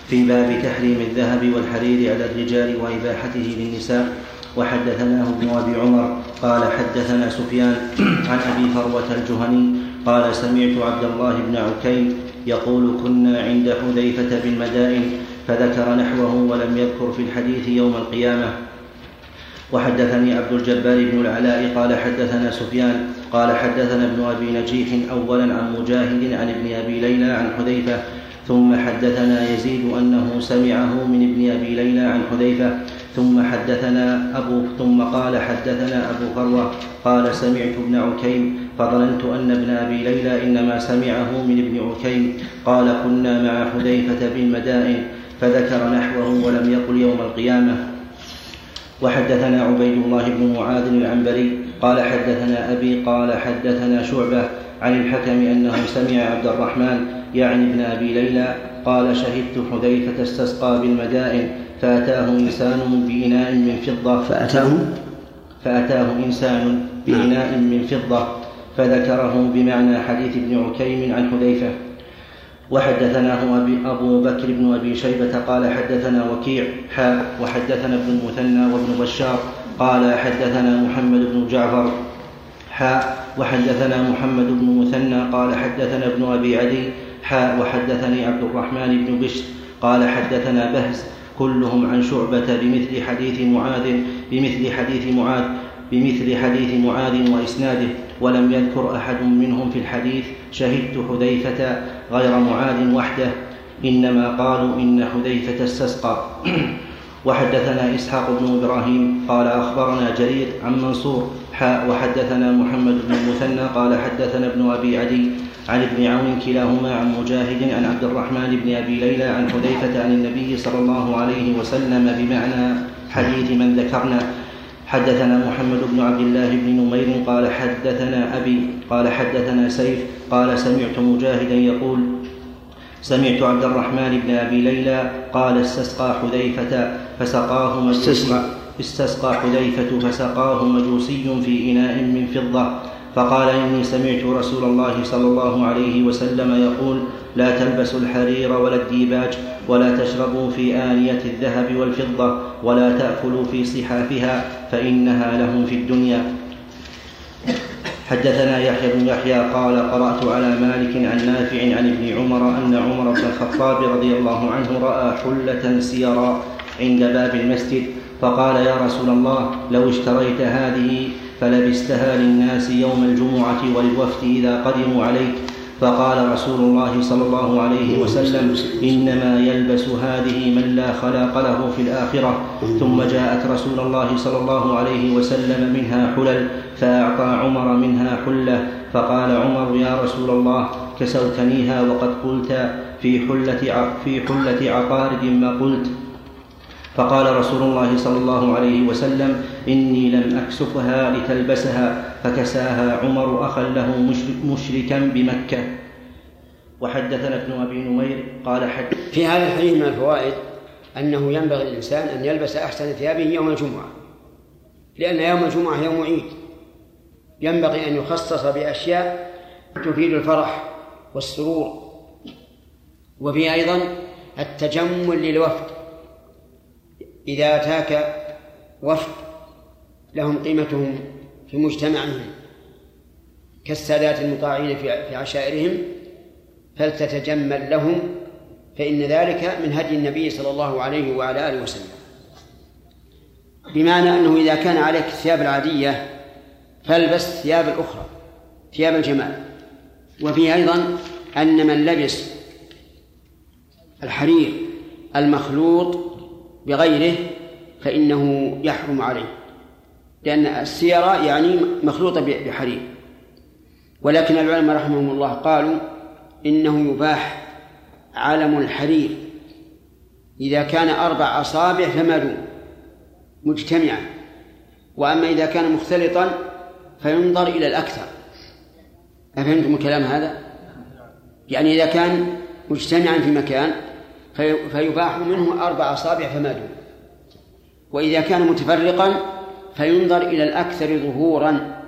في باب تحريم الذهب والحرير على الرجال وإباحته للنساء. وحدثناه ابن أبي عمر قال حدثنا سفيان عن أبي فروه الجهني قال سمعت عبد الله بن عكيم يقول كنا عند حذيفة بالمدائن فذكر نحوه ولم يذكر في الحديث يوم القيامة. وحدثني عبد الجبار بن العلاء قال حدثنا سفيان قال حدثنا ابن أبي نجيح أولا عن مجاهد عن ابن أبي ليلى عن حذيفة ثم حدثنا يزيد أنه سمعه من ابن أبي ليلى عن حذيفة ثم حدثنا أبو ثم قال حدثنا أبو فروة قال سمعت ابن عكيم فظننت أن ابن أبي ليلى إنما سمعه من ابن عكيم قال كنا مع حذيفة بالمدائن فذكر نحوه ولم يقل يوم القيامة. وحدثنا عبيد الله بن معاذ العنبري قال حدثنا أبي قال حدثنا شعبة عن الحكم أنه سمع عبد الرحمن يعني ابن أبي ليلى قال شهدت حذيفة استسقى بالمدائن فأتاه إنسان بإناء من فضة. فأتاه؟ فأتاه إنسان بإناء من فضة. فذكره بمعنى حديث ابن عكيم عن حذيفة. وحدثناه أبي أبو بكر بن أبي شيبة قال حدثنا وكيع حاء وحدثنا ابن المثنى وابن بشار قال حدثنا محمد بن جعفر حاء وحدثنا محمد بن مثنى قال حدثنا ابن أبي عدي حاء وحدثني عبد الرحمن بن بشر قال حدثنا بهز كلهم عن شعبة بمثل حديث معاذ بمثل حديث معاذ بمثل حديث معاذ وإسناده ولم يذكر أحد منهم في الحديث شهدت حذيفة غير معاذ وحده. إنما قالوا إن حذيفة استسقى. [clears throat] وحدثنا إسحاق بن إبراهيم قال أخبرنا جرير عن منصور حاء وحدثنا محمد بن المثنى قال حدثنا ابن أبي عدي عن ابن عون كلاهما عن مجاهد عن عبد الرحمن بن أبي ليلى عن حذيفة عن النبي صلى الله عليه وسلم بمعنى حديث من ذكرنا. حدثنا محمد بن عبد الله بن نمير قال حدثنا أبي قال حدثنا سيف قال سمعت مجاهدا يقول سمعت عبد الرحمن بن أبي ليلى قال استسقى حذيفة فسقاه استسقى. استسقى حذيفة فسقاه مجوسي في إناء من فضة. فقال إني سمعت رسول الله صلى الله عليه وسلم يقول لا تلبسوا الحرير ولا الديباج ولا تشربوا في آنية الذهب والفضة ولا تأكلوا في صحافها فإنها لهم في الدنيا. حدثنا يحيى بن يحيى قال قرأت على مالك عن نافع عن ابن عمر أن عمر بن الخطاب رضي الله عنه رأى حلة سيرا عند باب المسجد فقال يا رسول الله لو اشتريت هذه فلبستها للناس يوم الجمعة وللوفد إذا قدموا عليك فقال رسول الله صلى الله عليه وسلم إنما يلبس هذه من لا خلاق له في الآخرة. ثم جاءت رسول الله صلى الله عليه وسلم منها حلل فأعطى عمر منها حلة. فقال عمر يا رسول الله كسوتنيها وقد قلت في حلة في حلة عقارب ما قلت. فقال رسول الله صلى الله عليه وسلم إني لم أكسفها لتلبسها فكساها عمر أخا له مشركا بمكة. وحدثنا ابن أبي نمير قال حد في هذا الحديث من الفوائد أنه ينبغي للإنسان أن يلبس أحسن ثيابه يوم الجمعة لأن يوم الجمعة يوم عيد. ينبغي أن يخصص بأشياء تفيد الفرح والسرور وفي أيضا التجمل للوفد. إذا أتاك وفد لهم قيمتهم في مجتمعهم كالسادات المطاعين في عشائرهم فلتتجمل لهم فإن ذلك من هدي النبي صلى الله عليه وعلى آله وسلم. بمعنى أنه إذا كان عليك الثياب العادية فالبس الثياب الأخرى ثياب الجمال. وفيه أيضا أن من لبس الحرير المخلوط بغيره فإنه يحرم عليه. لأن السيرة يعني مخلوطة بحرير. ولكن العلماء رحمهم الله قالوا إنه يباح علم الحرير. إذا كان أربع أصابع فما دون مجتمعا. وأما إذا كان مختلطا فينظر إلى الأكثر. أفهمتم الكلام هذا؟ يعني إذا كان مجتمعا في مكان فيباح منه أربع أصابع فما دون. وإذا كان متفرقا فينظر إلى الأكثر ظهورا.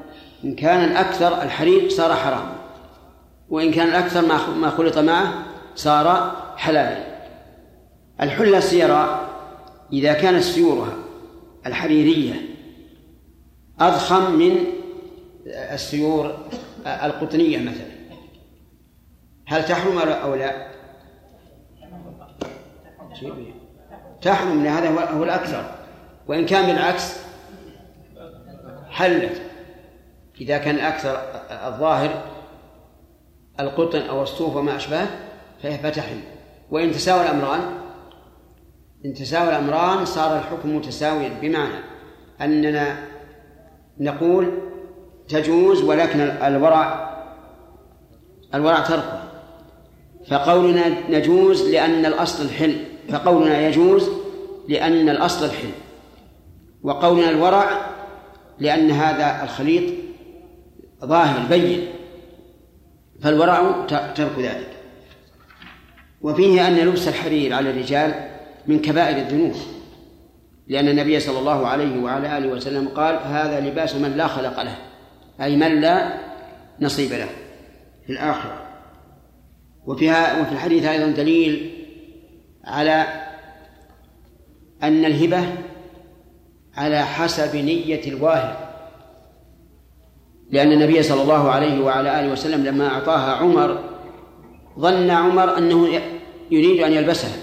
إن كان الأكثر الحرير صار حراما وإن كان الأكثر ما خلط معه صار حلالا الحلة السيراء إذا كانت سيورها الحريرية أضخم من السيور القطنية مثلا. هل تحرم أو لا؟ تحرم لهذا هو الأكثر. وإن كان بالعكس حلت. إذا كان الأكثر الظاهر القطن أو الصوف وما أشبهه فتحل. وإن تساوى الأمران إن تساوى الأمران صار الحكم متساويا. بمعنى أننا نقول تجوز ولكن الورع الورع تركه. فقولنا نجوز لأن الأصل الحل فقولنا يجوز لأن الأصل الحل وقولنا الورع لأن هذا الخليط ظاهر بين فالورع ترك ذلك. وفيه أن لبس الحرير على الرجال من كبائر الذنوب لأن النبي صلى الله عليه وعلى آله وسلم قال هذا لباس من لا خلق له أي من لا نصيب له. في الآخرة. وفيها وفي الحديث أيضا دليل على أن الهبة على حسب نية الواهب. لأن النبي صلى الله عليه وعلى آله وسلم لما أعطاها عمر ظن عمر أنه يريد أن يلبسها.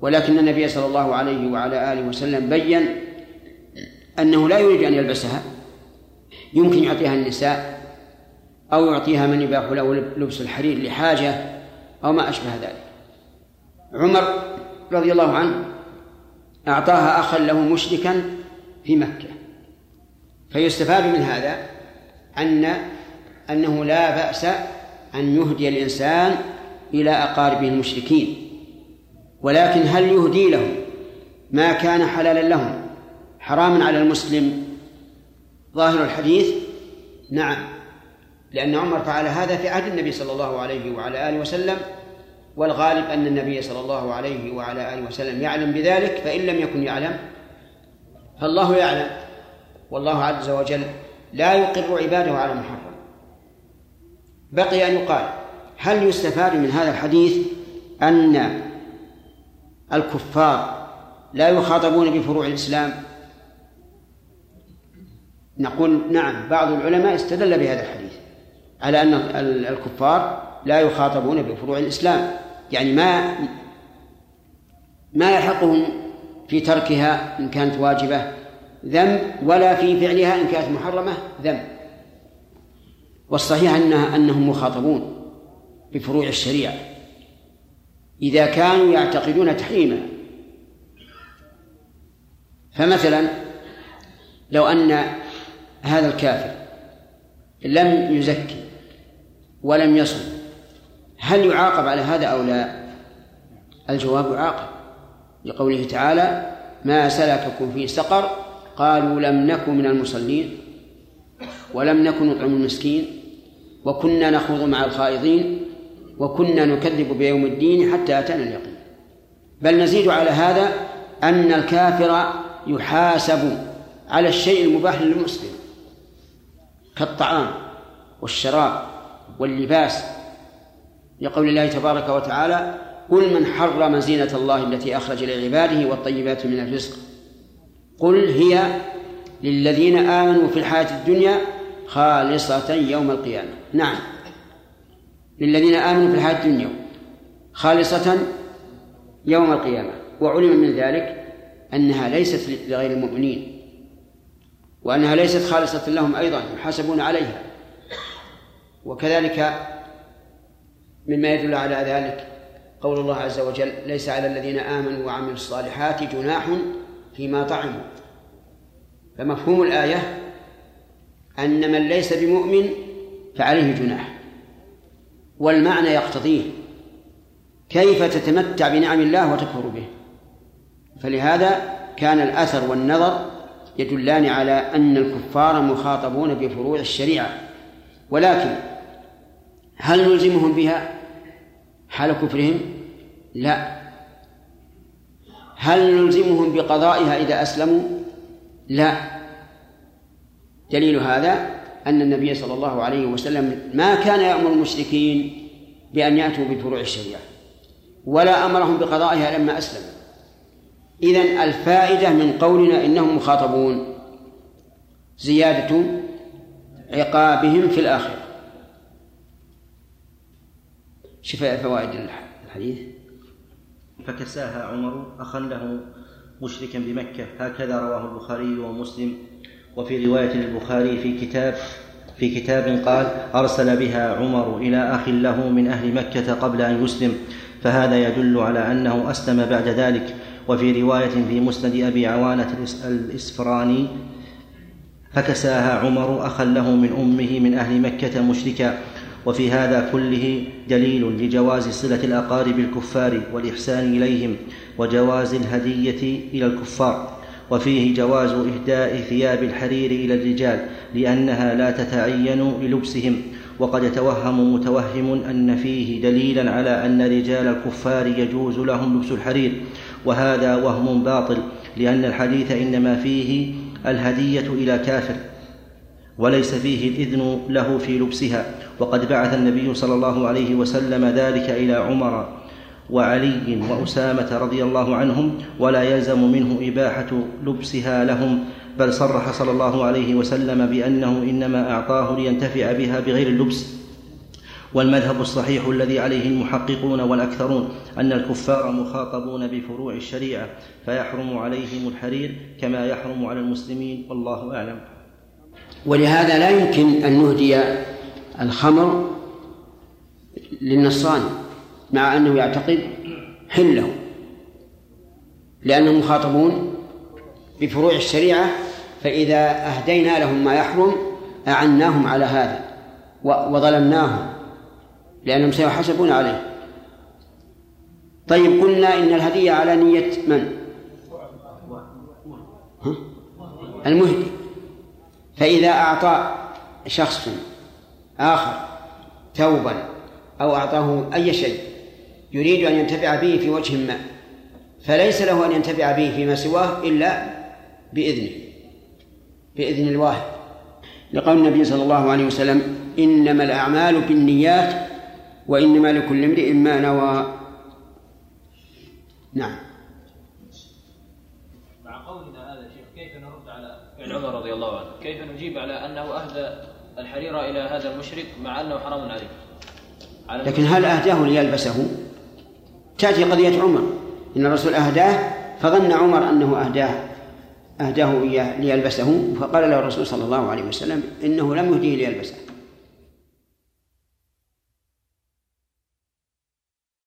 ولكن النبي صلى الله عليه وعلى آله وسلم بين أنه لا يريد أن يلبسها. يمكن يعطيها النساء أو يعطيها من يباح له لبس الحرير لحاجة أو ما أشبه ذلك. عمر رضي الله عنه أعطاها أخا له مشركا في مكة. فيستفاد من هذا أن أنه لا بأس أن يهدي الإنسان إلى أقاربه المشركين. ولكن هل يهدي لهم ما كان حلالا لهم حراما على المسلم ظاهر الحديث؟ نعم. لأن عمر فعل هذا في عهد النبي صلى الله عليه وعلى آله وسلم والغالب أن النبي صلى الله عليه وعلى آله وسلم يعلم بذلك فإن لم يكن يعلم فالله يعلم. والله عز وجل لا يقر عباده على محرم. بقي أن يقال هل يستفاد من هذا الحديث أن الكفار لا يخاطبون بفروع الإسلام؟ نقول نعم بعض العلماء استدل بهذا الحديث. على أن الكفار لا يخاطبون بفروع الإسلام. يعني ما ما يلحقهم في تركها إن كانت واجبة ذنب ولا في فعلها إن كانت محرمة ذنب. والصحيح أنها أنهم مخاطبون بفروع الشريعة. إذا كانوا يعتقدون تحريمها فمثلا لو أن هذا الكافر لم يزكي ولم يصم هل يعاقب على هذا أو لا؟ الجواب يعاقب لقوله تعالى ما سلككم في سقر قالوا لم نكن من المصلين ولم نكن نطعم المسكين وكنا نخوض مع الخائضين وكنا نكذب بيوم الدين حتى أتانا اليقين. بل نزيد على هذا أن الكافر يحاسب على الشيء المباح للمسلم كالطعام والشراب. واللباس لقول الله تبارك وتعالى قل من حرم زينة الله التي أخرج لعباده والطيبات من الرزق. قل هي للذين آمنوا في الحياة الدنيا خالصة يوم القيامة. نعم. للذين آمنوا في الحياة الدنيا خالصة يوم القيامة. وعلم من ذلك أنها ليست لغير المؤمنين وأنها ليست خالصة لهم أيضا يحاسبون عليها. وكذلك مما يدل على ذلك قول الله عز وجل ليس على الذين آمنوا وعملوا الصالحات جناح فيما طعموا. فمفهوم الآية أن من ليس بمؤمن فعليه جناح والمعنى يقتضيه كيف تتمتع بنعم الله وتكفر به. فلهذا كان الأثر والنظر يدلان على أن الكفار مخاطبون بفروع الشريعة ولكن هل نلزمهم بها؟ حال كفرهم؟ لا. هل نلزمهم بقضائها إذا أسلموا؟ لا. دليل هذا أن النبي صلى الله عليه وسلم ما كان يأمر المشركين بأن يأتوا بفروع الشريعة ولا أمرهم بقضائها لما أسلموا. إذن الفائدة من قولنا إنهم مخاطبون زيادة عقابهم في الآخرة. شفاء فوائد الحديث؟ فكساها عمر أخا له مشركا بمكة. هكذا رواه البخاري ومسلم. وفي رواية البخاري في كتاب في كتاب قال أرسل بها عمر إلى أخ له من أهل مكة قبل أن يسلم. فهذا يدل على أنه أسلم بعد ذلك. وفي رواية في مسند أبي عوانة الإسفراني فكساها عمر أخا له من أمه من أهل مكة مشركا. وفي هذا كله دليل لجواز صلة الأقارب الكفار والإحسان إليهم وجواز الهدية إلى الكفار. وفيه جواز إهداء ثياب الحرير إلى الرجال لأنها لا تتعين للبسهم. وقد يتوهم متوهم أن فيه دليلا على أن رجال الكفار يجوز لهم لبس الحرير. وهذا وهم باطل لأن الحديث إنما فيه الهدية إلى كافر وليس فيه الإذن له في لبسها. وقد بعث النبي صلى الله عليه وسلم ذلك إلى عمر وعلي وأسامة رضي الله عنهم ولا يلزم منه إباحة لبسها لهم بل صرح صلى الله عليه وسلم بأنه إنما أعطاه لينتفع بها بغير اللبس. والمذهب الصحيح الذي عليه المحققون والأكثرون أن الكفار مخاطبون بفروع الشريعة فيحرم عليهم الحرير كما يحرم على المسلمين والله أعلم. ولهذا لا يمكن أن نهدي الخمر للنصراني مع أنه يعتقد حله لأنهم مخاطبون بفروع الشريعة فإذا أهدينا لهم ما يحرم أعناهم على هذا وظلمناهم لأنهم سيحاسبون عليه طيب قلنا إن الهدية على نية من؟ ها؟ المهدي فإذا أعطى شخص آخر ثوبا أو أعطاه أي شيء يريد أن ينتفع به في وجه ما. فليس له أن ينتفع به فيما سواه إلا بإذنه بإذن الواحد. لقول النبي صلى الله عليه وسلم إنما الأعمال بالنيات وإنما لكل امرئ ما نوى. نعم. مع قولنا هذا شيخ كيف نرد على فعل عمر رضي الله عنه؟ كيف نجيب على أنه أهدى الحرير إلى هذا المشرك مع أنه حرام عليه. على لكن هل أهداه ليلبسه؟ تأتي قضية عمر. إن الرسول أهداه فظن عمر أنه أهداه أهداه إياه ليلبسه فقال له الرسول صلى الله عليه وسلم إنه لم يهديه ليلبسه.